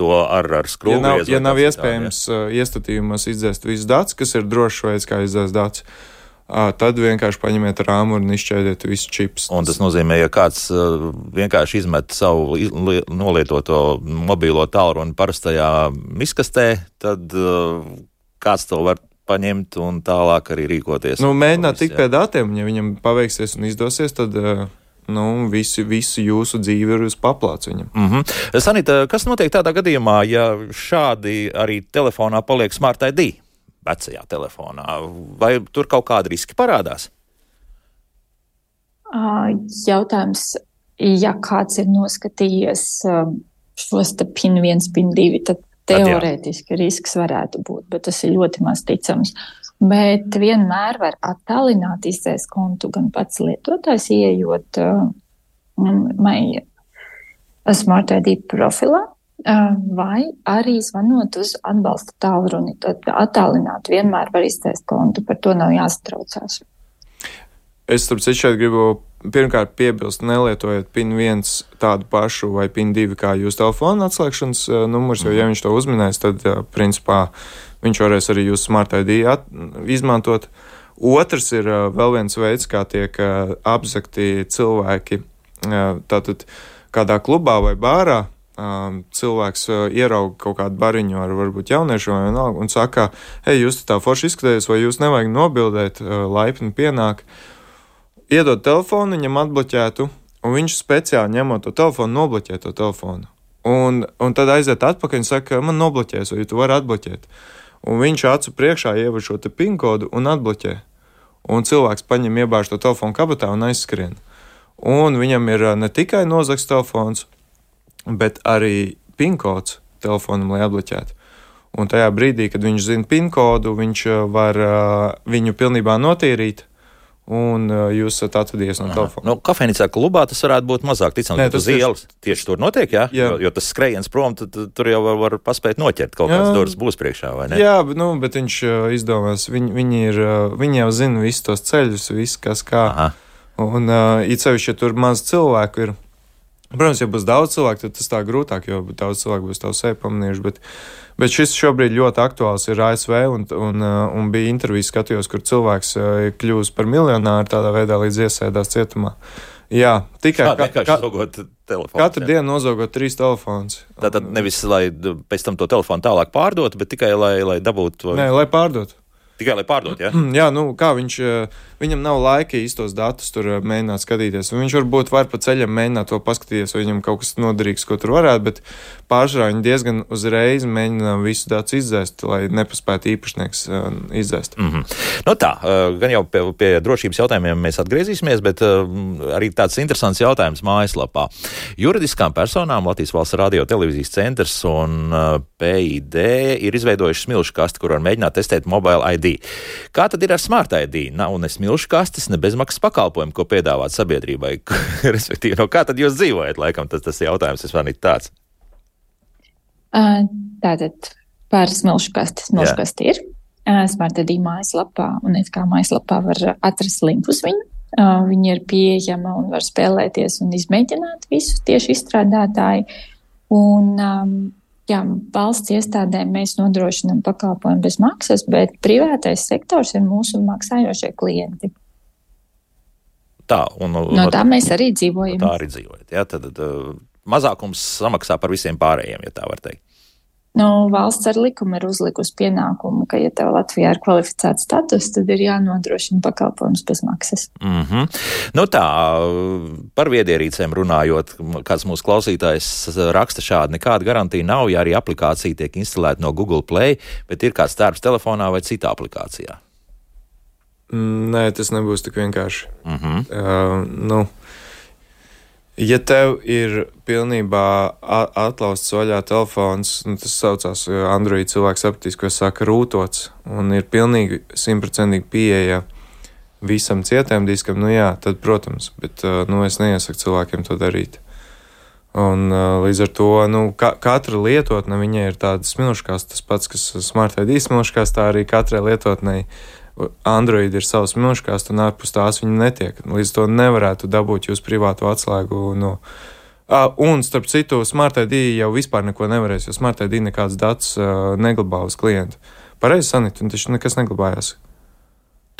to ar, ar skrūvi. Ja nav, ja nav iespējams tā, uh, iestatījumos izdzēst visus datus, kas ir drošs veids, kā izdzēst datus, tad vienkārši paņemiet rāmu un izšķēdiet visu čips. Un tas nozīmē, ja kāds vienkārši izmet savu nolietoto mobilo tālruni parastajā miskastē, tad kāds to var paņemt un tālāk arī rīkoties. Nu, mēģināt tikt pie datiem, ja viņam paveiksies un izdosies, tad nu, visu, visu jūsu dzīvi ir uz paplāts viņam. Mm -hmm. Sanita, kas notiek tādā gadījumā, ja šādi arī telefonā paliek smart ID? vecajā telefonā. Vai tur kaut kādi riski parādās? Jautājums, ja kāds ir noskatījies šos te PIN 1, PIN 2, tad teorētiski risks varētu būt, bet tas ir ļoti maz ticams. Bet vienmēr var attālināt izcēs kontu gan pats lietotājs, ieejot uh, Smart ID profilā, vai arī zvanot uz atbalsta tālruni. Tad attālināt vienmēr var izteikt kontu, par to nav jāsatraucās. Es tam citu šeit gribu pirmkārt piebilst, nelietojiet PIN 1 tādu pašu vai PIN 2 kā jūsu telefona atslēgšanas numurs, jo, ja viņš to uzminēs, tad, principā, viņš varēs arī jūsu smart ID izmantot. Otrs ir vēl viens veids, kā tiek apzakti cilvēki. Tātad kādā klubā vai bārā cilvēks uh, ierauga kaut kādu bariņu ar varbūt jauniešu vai vienalga un saka, hei, jūs tā forši izskatāties, vai jūs nevajag nobildēt, uh, laipni pienāk, iedod telefonu, viņam atbloķētu, un viņš speciāli ņemot to telefonu, nobloķē to telefonu. Un, un tad aiziet atpakaļ un saka, man nobloķēs, vai tu vari atbloķēt. Un viņš acu priekšā ievada šo PIN kodu un atbloķē. Un cilvēks paņem iebāž to telefonu kabatā un aizskrien. Un viņam ir uh, ne tikai nozagts telefons, bet arī PIN kods telefonam, lai atbloķētu. Un tajā brīdī, kad viņš zina PIN kodu, viņš uh, var uh, viņu pilnībā notīrīt. Un uh, jūs esat atvadies no telefona. Nu, kafejnīcā klubā tas varētu būt mazāk ticams. Nē, tas ielas tieši, tieši tur notiek, jā? jā. Jo, jo tas skrējiens prom, tad, tur jau var, var paspēt noķert kaut kādas durvis būs priekšā, vai ne? Jā, bet, nu, bet viņš uh, izdomās, viņi, viņi, ir, uh, viņi jau zina visus tos ceļus, visu, kas kā. Aha. Un uh, it sevišķi, ja tur maz cilvēku ir Protams, ja būs daudz cilvēku, tad tas tā grūtāk, jo daudz cilvēku būs tavu sevi pamanījuši. Bet, bet šis šobrīd ļoti aktuāls ir ASV, un, un, uh, un bija intervijas skatījos, kur cilvēks uh, kļūst par miljonāru tādā veidā, līdz iesēdās cietumā. Jā, tikai Kā vienkārši zogot telefonu. Katru dienu nozogot trīs telefonus. Tātad nevis, lai pēc tam to telefonu tālāk pārdotu, bet tikai lai, lai dabūtu. Nē, lai pārdotu. Tikai lai pārdotu, ja? Jā, nu kā viņš, eh, viņam nav laika īstos datus tur eh, mēģināt skatīties. Viņš varbūt var pa ceļam mēģināt to paskatīties, vai viņam kaut kas noderīgs, ko tur varētu, bet pārsvarā viņi diezgan uzreiz mēģina visu datus izdzēst, lai nepaspētu īpašnieks uh, izdzēst. Mm -hmm. nu tā, gan jau pie, pie drošības jautājumiem mēs atgriezīsimies, bet arī tāds interesants jautājums mājaslapā. Juridiskām personām Latvijas valsts radio televīzijas centrs un PID ir izveidojuši smilšu kasti, kur var mēģināt testēt mobile ID. Kā tad ir ar Smart ID? Nav ne smilšu kastes, ne bezmaksas pakalpojumu, ko piedāvāt sabiedrībai. Respektīvi, no kā tad jūs dzīvojat? Laikam tas, tas jautājums ir svarīgi tāds. Tātad par smilšu kasti. Smilšu kasti ir. Smart ID mājaslapā, un it kā mājaslapā var atrast linkus viņu. Viņa ir pieejama un var spēlēties un izmēģināt visu tieši izstrādātāji. Un, um, jā, valsts iestādēm mēs nodrošinām pakalpojumu bez maksas, bet privātais sektors ir mūsu maksājošie klienti. Tā, un, no tā mēs arī dzīvojam. Tā arī dzīvojat. Ja? Tad, tad uh, mazākums samaksā par visiem pārējiem, ja tā var teikt. Nu, valsts ar likumu ir uzlikusi pienākumu, ka, ja tev Latvijā ir kvalificēts status, tad ir jānodrošina pakalpojums bez maksas. Mm -hmm. nu tā, par viedierīcēm runājot, kāds mūsu klausītājs raksta šādi, nekāda garantija nav, ja arī aplikācija tiek instalēta no Google Play, bet ir kāds darbs telefonā vai citā aplikācijā. Nē, tas nebūs tik vienkārši. Mm -hmm. uh, nu. Ja tev ir pilnībā atlausts vaļā telefons, nu, tas saucās Android cilvēks sapratīs, ko saka rūtots, un ir pilnīgi simtprocentīgi pieeja visam cietējam diskam, nu jā, tad, protams, bet nu, es neiesaku cilvēkiem to darīt. Un, līdz ar to nu, ka, katra lietotne viņai ir tāda smilškās, tas pats, kas Smart ID smilškās, tā arī katrai lietotnei Android ir savs milžkāsts, un ārpus tās viņa netiek. Līdz to nevarētu dabūt jūs privātu atslēgu. No, uh, un, starp citu, Smart ID jau vispār neko nevarēs, jo Smart ID nekāds dats uh, neglabā uz klientu. Pareizi, Sanita, un taču nekas neglabājās.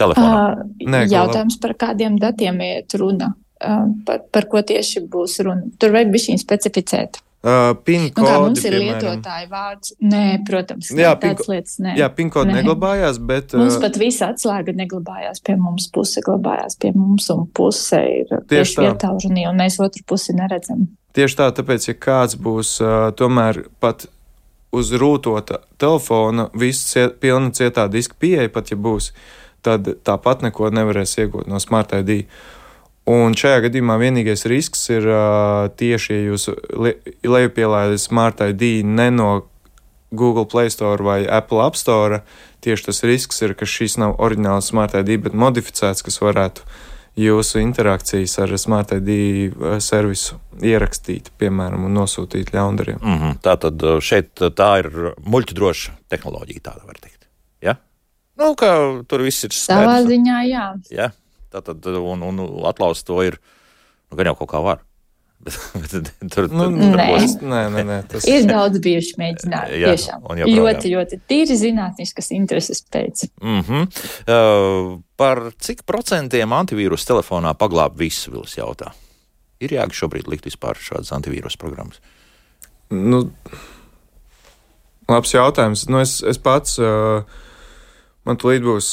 Telefonā. Uh, Nē, jautājums par kādiem datiem iet runa. Uh, par, par ko tieši būs runa? Tur vajag bišķiņ specificēt. Uh, PIN-kodi. Nu, mums ir piemēram. lietotāja vārds. Nē, protams, jā, tādas lietas. Nē, jā PIN-kodi neglabājās, bet. Mums pat visa atslēga neglabājās pie mums, puse glabājās pie mums, un puse ir tieši vietālrunī, un mēs otru pusi neredzam. Tieši tā, tāpēc, ja kāds būs uh, tomēr pat uz rūtota telefona, viss ciet, pilna cietā diska pieeja, pat ja būs, tad tāpat neko nevarēs iegūt no Smart ID. Un šajā gadījumā vienīgais risks ir uh, tieši, ja jūs lejupielaidat Smart ID ne no Google Play Store vai Apple App Store, tieši tas risks ir, ka šis nav oriģināls Smart ID, bet modificēts, kas varētu jūsu interakcijas ar Smart ID servisu ierakstīt, piemēram, un nosūtīt ļaundariem. Mm -hmm. Tā tad šeit tā ir muļķu droša tehnoloģija, tāda var teikt. Ja? Nu, ka tur viss ir skaidrs. Savā ziņā, jā. Ja? Tātad, un, un atlaust to ir, nu, gan jau kaut kā var. Tur, nu, nē. Darbos, nē, nē, nē, tas ir daudz bijuši mēģinājumi. Jā, tiešām. Ļoti, ļoti tīri zinātniskas intereses pēc. Mm -hmm. uh, par cik procentiem antivīrus telefonā paglāb visu vilus jautā? Ir jēga šobrīd likt vispār šādas antivīrus programmas? Nu, labs jautājums. Nu, es, es pats. Uh, Man tūlīt būs,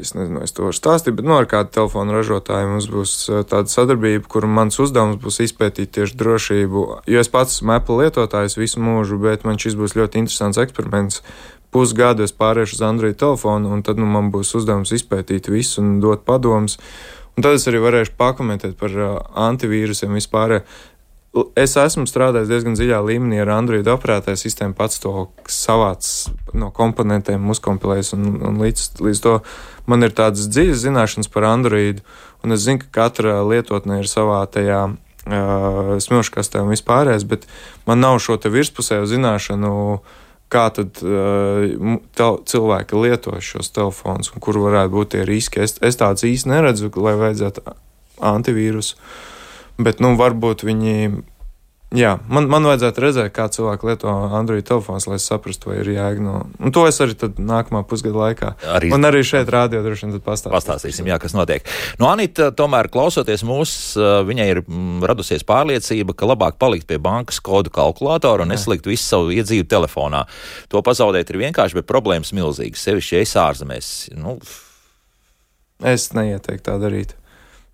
es nezinu, es to varu stāstīt, bet nu, ar kādu telefonu ražotāju mums būs tāda sadarbība, kur mans uzdevums būs izpētīt tieši drošību. Jo es pats esmu Apple lietotājs visu mūžu, bet man šis būs ļoti interesants eksperiments. Pusgadu es pāriešu uz Android telefonu, un tad nu, man būs uzdevums izpētīt visu un dot padomus. Un tad es arī varēšu pakomentēt par antivīrusiem vispār. Es esmu strādājis diezgan dziļā līmenī ar Android operētāju sistēmu, pats to savāc no komponentiem, uzkompilējis, un, un līdz, līdz to man ir tādas dziļas zināšanas par Android, un es zinu, ka katra lietotne ir savā tajā uh, smilškastē un vispārējais, bet man nav šo te virspusējo zināšanu, kā tad uh, tel, cilvēki lieto šos telefonus un kur varētu būt tie riski. Es, es tāds īsti neredzu, lai vajadzētu antivīrusu. Bet, nu, varbūt viņi Jā, man, man vajadzētu redzēt, kā cilvēki lieto Android telefons, lai saprastu, vai ir jēga. No, un to es arī nākamā pusgada laikā. Arī, un arī šeit rādio droši vien pastāstīsim. Pastāstīsim, jā, kas notiek. No Anita, tomēr klausoties mūs, viņai ir mm, radusies pārliecība, ka labāk palikt pie bankas kodu kalkulātora un neslikt visu savu iedzīvu telefonā. To pazaudēt ir vienkārši, bet problēmas milzīgas, sevišķi, ja es ārzemēs. Nu, es neieteiktu tā darīt.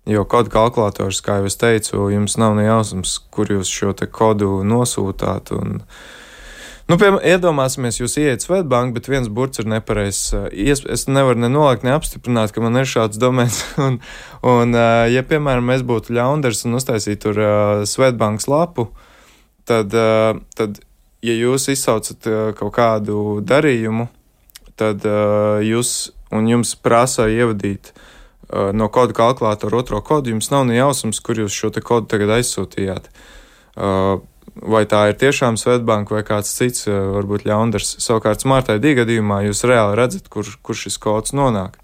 Jo kodu kalkulators, kā jau es teicu, jums nav ne jausmas, kur jūs šo kodu nosūtāt. Un, Nu, piemēram, iedomāsimies, jūs ieiet Svetbank, bet viens burts ir nepareizs. Es nevaru nenolikt, neapstiprināt, ka man ir šāds domēns. Un, un, ja, piemēram, mēs būtu ļaundars un uztaisītu tur uh, Svetbankas lapu, tad, uh, tad, ja jūs izsaucat kaut kādu darījumu, tad jūs un jums prasa ievadīt Uh, no kodu kalkulātora otro kodu, jums nav ne jausmas, kur jūs šo kodu tagad aizsūtījāt. Uh, vai tā ir tiešām Svetbanka vai kāds cits, uh, varbūt ļaundars. Savukārt, smartai gadījumā jūs reāli redzat, kur, kur šis kods nonāk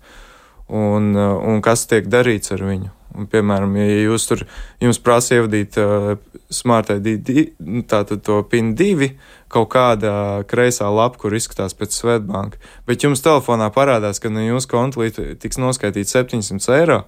un, un kas tiek darīts ar viņu. Un, piemēram, ja jūs tur jums prasa ievadīt uh, Smart ID, tātad to PIN 2, kaut kāda kreisā lapa, kur izskatās pēc Svetbanka, bet jums telefonā parādās, ka no jūsu konta tiks noskaitīts 700 eiro,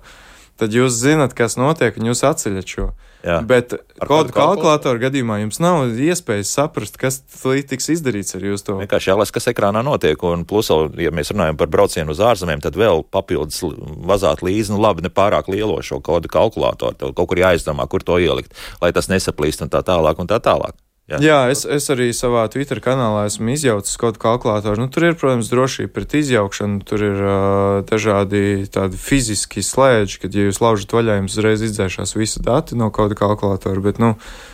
tad jūs zinat, kas notiek, un jūs atceļat šo. Jā. Bet kodu kalkulātoru gadījumā jums nav iespējas saprast, kas tiks izdarīts ar jūsu to. Vienkārši jālasa, kas ekrānā notiek. Un plus, ja mēs runājam par braucienu uz ārzemēm, tad vēl papildus vazāt līdzi, nu labi, ne pārāk lielo šo kodu kalkulātoru. Tev kaut kur jāizdomā, kur to ielikt, lai tas nesaplīst un tā tālāk un tā tālāk. Jā, Jā es, es arī savā Twitter kanālā esmu izjaucis kaut kādu kalkulātoru. Nu, tur ir, protams, drošība pret izjaukšanu, tur ir uh, dažādi tādi fiziski slēdži, kad, ja jūs laužat vaļā, jums uzreiz izdzēšās visi dati no kāda kalkulātora, bet, nu,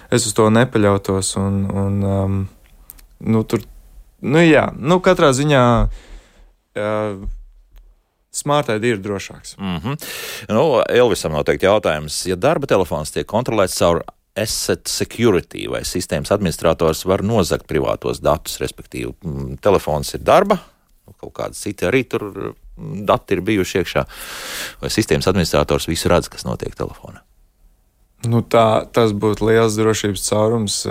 es uz to nepaļautos un, un um, nu, tur, nu, jā, nu, katrā ziņā. Uh, Smart ID ir drošāks. Mm -hmm. nu, Elvisam noteikti jautājums, ja darba telefons tiek kontrolēts caur asset security vai sistēmas administrators var nozagt privātos datus, respektīvi mm, telefons ir darba, kaut kādi citi arī tur mm, dati ir bijuši iekšā, vai sistēmas administrators visu redz, kas notiek telefonā. Nu tā, tas būtu liels drošības caurums.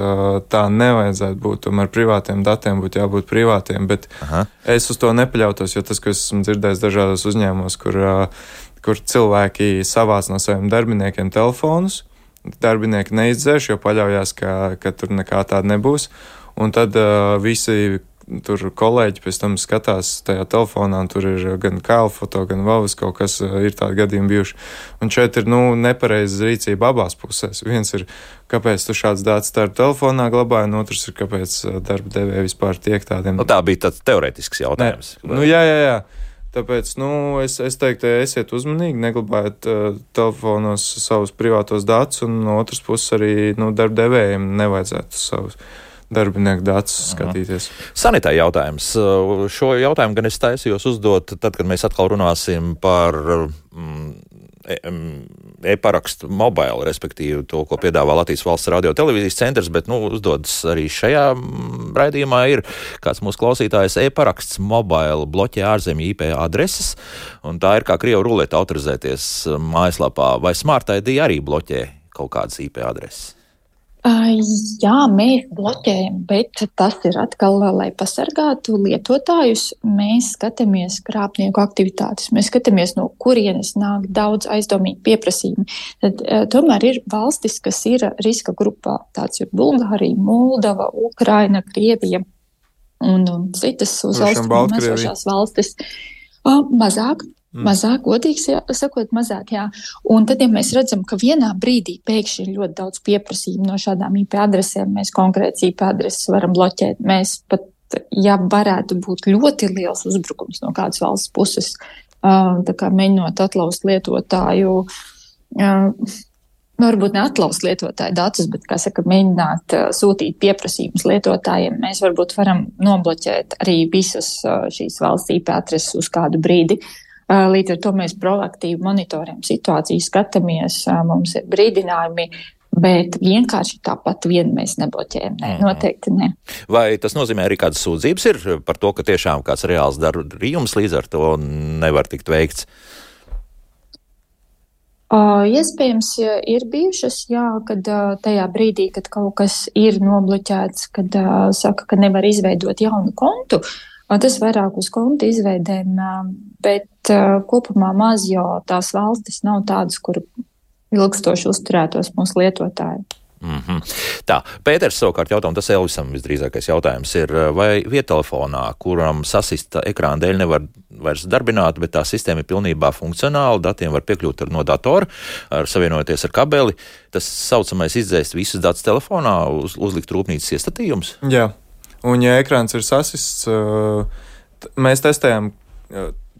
Tā nevajadzētu būt. Tomēr privātiem datiem būtu jābūt privātiem. Bet Aha. es uz to nepaļautos, jo tas, ko esmu dzirdējis dažādos uzņēmumos, kur, kur cilvēki savāc no saviem darbiniekiem telefonus, darbinieki neizdzēš, jo paļaujas, ka, ka tur nekā tāda nebūs. Un tad uh, visi tur kolēģi pēc tam skatās tajā telefonā, un tur ir gan kāla foto, gan valus kaut kas ir tādi gadījumi bijuši. Un šeit ir, nu, nepareiza rīcība abās pusēs. Viens ir, kāpēc tu šāds dāts starp telefonā glabāji, un otrs ir, kāpēc darba devēja vispār tiek tādiem. Nu, tā bija tāds teoretisks jautājums. Ne. Nu, jā, jā, jā. Tāpēc nu, es, es teiktu, esiet uzmanīgi, neglabājiet uh, telefonos savus privātos datus, un no otras puses arī nu, darbdevējiem nevajadzētu savus darbinieku datus skatīties. Sanitā jautājums. Uh, šo jautājumu gan es taisījos uzdot tad, kad mēs atkal runāsim par mm, e-parakstu mobile, respektīvi to, ko piedāvā Latvijas valsts radio televīzijas centrs, bet, nu, uzdodas arī šajā raidījumā ir kāds mūsu klausītājs e-paraksts mobile bloķē ārzemju IP adreses, un tā ir kā Krievu ruleta autorizēties mājaslapā, vai Smart ID arī bloķē kaut kādas IP adreses? Jā, mēs bloķējam, bet tas ir atkal, lai pasargātu lietotājus. Mēs skatāmies krāpnieku aktivitātes, mēs skatāmies, no kurienes nāk daudz aizdomīgu pieprasījumu. Tad, tomēr ir valstis, kas ir riska grupā. Tāds ir Bulgārija, Moldova, Ukraina, Krievija un, un citas uz austrumiem esošās valstis. Mazāk, Mm. Mazāk, godīgi sakot, mazāk. Jā. Un tad, ja mēs redzam, ka vienā brīdī pēkšņi ir ļoti daudz pieprasījumu no šādām IP adresēm, mēs konkrētas IP adreses varam bloķēt. Mēs pat, ja varētu būt ļoti liels uzbrukums no kādas valsts puses, kā mēģinot atlauzt lietotāju. Nu, varbūt ne atlaust lietotāju datus, bet, kā saka, mēģināt uh, sūtīt pieprasījumus lietotājiem. Mēs varbūt varam nobloķēt arī visas uh, šīs valsts IP adreses uz kādu brīdi. Uh, Līdz ar to mēs proaktīvi monitorējam situāciju, skatāmies, mums ir brīdinājumi, Bet vienkārši tāpat vien mēs nebloķējam. Nē, mm. noteikti nē. Vai tas nozīmē arī kādas sūdzības ir par to, ka tiešām kāds reāls darījums līdz ar to nevar tikt veikts? Uh, iespējams, ir bijušas, jā, kad uh, tajā brīdī, kad kaut kas ir nobloķēts, kad uh, saka, ka nevar izveidot jaunu kontu, uh, tas vairāk uz kontu izveidēm, bet kopumā maz, jo tās valstis nav tādas, kur ilgstoši uzturētos mūsu lietotāji. Mm -hmm. Tā, Pēters savukārt jautā, un tas Elvisam visdrīzākais jautājums ir, vai vietelefonā, kuram sasista ekrāna dēļ nevar vairs darbināt, bet tā sistēma ir pilnībā funkcionāla, datiem var piekļūt ar, no datora, ar savienojoties ar kabeli, tas saucamais izdzēst visus datus telefonā, uz, uzlikt rūpnīcas iestatījums? Jā, un ja ekrāns ir sasists, mēs testējam,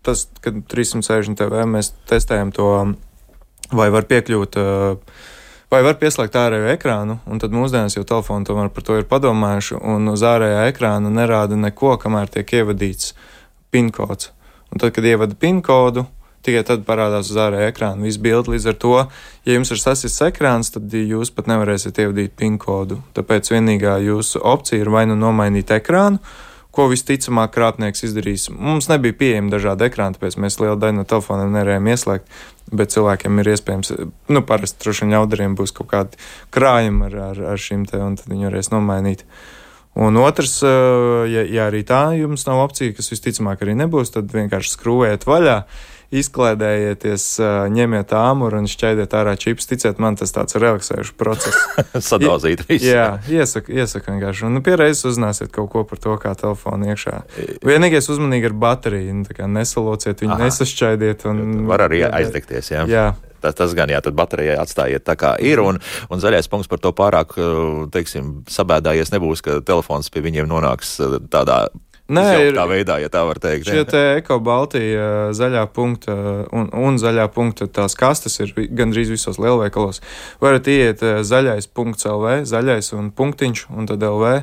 tas, kad 360 TV mēs testējam to, vai var piekļūt uh, vai var pieslēgt ārējo ekrānu, un tad mūsdienās jau telefoni tomēr par to ir padomājuši, un uz ārējā ekrāna nerāda neko, kamēr tiek ievadīts PIN kods. Un tad, kad ievada PIN kodu, tikai tad parādās uz ārējā ekrāna viss bilde. Līdz ar to, ja jums ir sasists ekrāns, tad jūs pat nevarēsiet ievadīt PIN kodu. Tāpēc vienīgā jūsu opcija ir vai nu nomainīt ekrānu, ko visticamāk krāpnieks izdarīs. Mums nebija pieejami dažādi ekrāni, tāpēc mēs lielu daļu no telefoniem nevarējām ieslēgt. Bet cilvēkiem ir iespējams, nu, parasti droši vien ļaudariem būs kaut kādi krājumi ar, ar, ar šīm te, un tad viņi varēs nomainīt. Un otrs, ja, ja arī tā jums nav opcija, kas visticamāk arī nebūs, tad vienkārši skrūvējiet vaļā izklaidējieties, ņemiet āmuru un šķaidiet ārā čips. Ticiet man, tas tāds relaksējošs process. Sadāzīt visu. Jā, iesaku, iesaku vienkārši. Un nu, pierreiz uzzināsiet kaut ko par to, kā telefona iekšā. Vienīgais uzmanīgi ar bateriju. Nu, nesalociet viņu, nesašķaidiet. Un, Var arī aizdegties, jā. jā. Tas, tas gan, jā, tad baterijai atstājiet tā kā ir, un, un zaļais punkts par to pārāk, teiksim, sabēdājies nebūs, ka telefons pie viņiem nonāks tādā Nē, ir tā veidā, ja tā var teikt. Šie te eko-baltija zaļā punkta un, un zaļā punkta tās kastes ir gandrīz visos lielveikalos. Varat iet zaļais punkts LV, zaļais un punktiņš un tad LV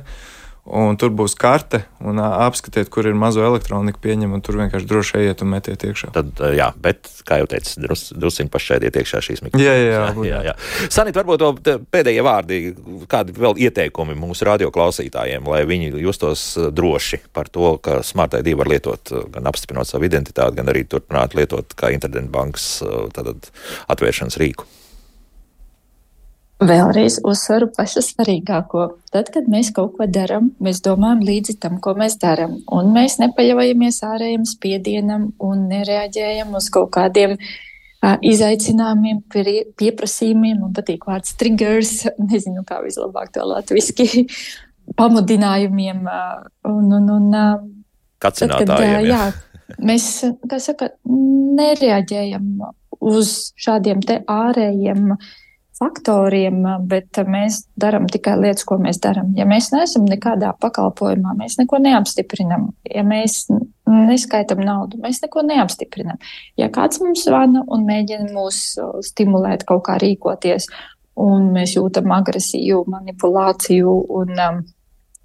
un tur būs karte, un apskatiet, kur ir mazo elektroniku pieņem, un tur vienkārši droši ejiet un metiet iekšā. Tad, jā, bet, kā jau teicu, drus, drusciņi pašķēdiet iekšā šīs mikrofonas. Jā, jā, jā. jā, jā. Sanīt, varbūt pēdējie vārdi, kādi vēl ieteikumi mūsu radioklausītājiem, lai viņi justos droši par to, ka Smart ID var lietot, gan apstiprinot savu identitāti, gan arī turpināt lietot kā internetbankas atvēršanas rīku. Vēlreiz uzsveru pašu svarīgāko. Tad, kad mēs kaut ko darām, mēs domājam līdzi tam, ko mēs darām. Un mēs nepaļaujamies ārējiem spiedienam un nereaģējam uz kaut kādiem uh, izaicinājumiem, pie, pieprasījumiem. Man patīk vārds triggers, nezinu, kā vislabāk to latviski, pamudinājumiem. Uh, un, un, un, uh, tad, kad, uh, jā, mēs, kā saka, nereaģējam uz šādiem te ārējiem uh, faktoriem, bet mēs darām tikai lietas, ko mēs darām. Ja mēs neesam nekādā pakalpojumā, mēs neko neapstiprinām. Ja mēs neskaitām naudu, mēs neko neapstiprinām. Ja kāds mums zvana un mēģina mūs stimulēt kaut kā rīkoties, un mēs jūtam agresiju, manipulāciju un um,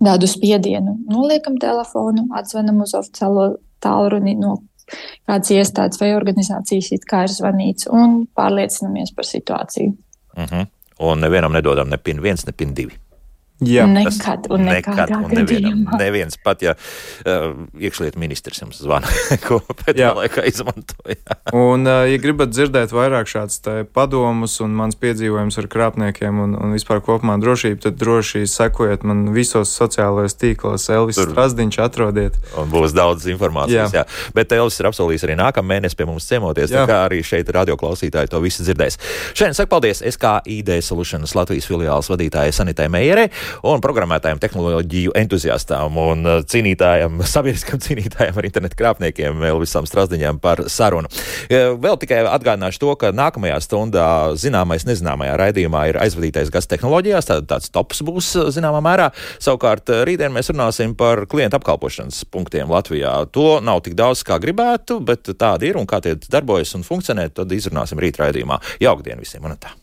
tādu spiedienu, noliekam telefonu, atzvanam uz oficiālo tālruni no kādas iestādes vai organizācijas, it kā ir zvanīts, un pārliecinamies par situāciju. Uh mhm. -huh. Un nevienam nedodam ne pin viens, ne pin divi. Jā, nekad, un nekad, un nevienam, neviens pat, ja uh, iekšlietu ministrs jums zvana, ko pēdējā laikā izmantoja. un, uh, ja gribat dzirdēt vairāk šāds padomus un mans piedzīvojums ar krāpniekiem un, un vispār kopumā drošību, tad droši sekojiet man visos sociālajos tīklos. Elvis Tur Strasdiņš atrodiet. Un būs daudz informācijas, jā. jā. Bet Elvis ir apsolījis arī nākamā mēnesī pie mums ciemoties, jā. tā kā arī šeit radioklausītāji to visu dzirdēs. Šodien saku paldies SKID Solutions Latvijas filiāles vadītājai Sanitai Meijerei un programmētājiem, tehnoloģiju entuziastām un uh, cīnītājiem, sabiedriskam cīnītājiem ar internetu krāpniekiem Elvisam Strasdiņam par sarunu. Vēl tikai atgādināšu to, ka nākamajā stundā zināmais nezināmajā raidījumā ir aizvadītais gads tehnoloģijās, tā, tāds tops būs uh, zināmā mērā. Savukārt uh, rītdien mēs runāsim par klientu apkalpošanas punktiem Latvijā. To nav tik daudz, kā gribētu, bet tādi ir un kā tie darbojas un funkcionē, tad izrunāsim rīt raidījumā. Jaukdien visiem! Un tā.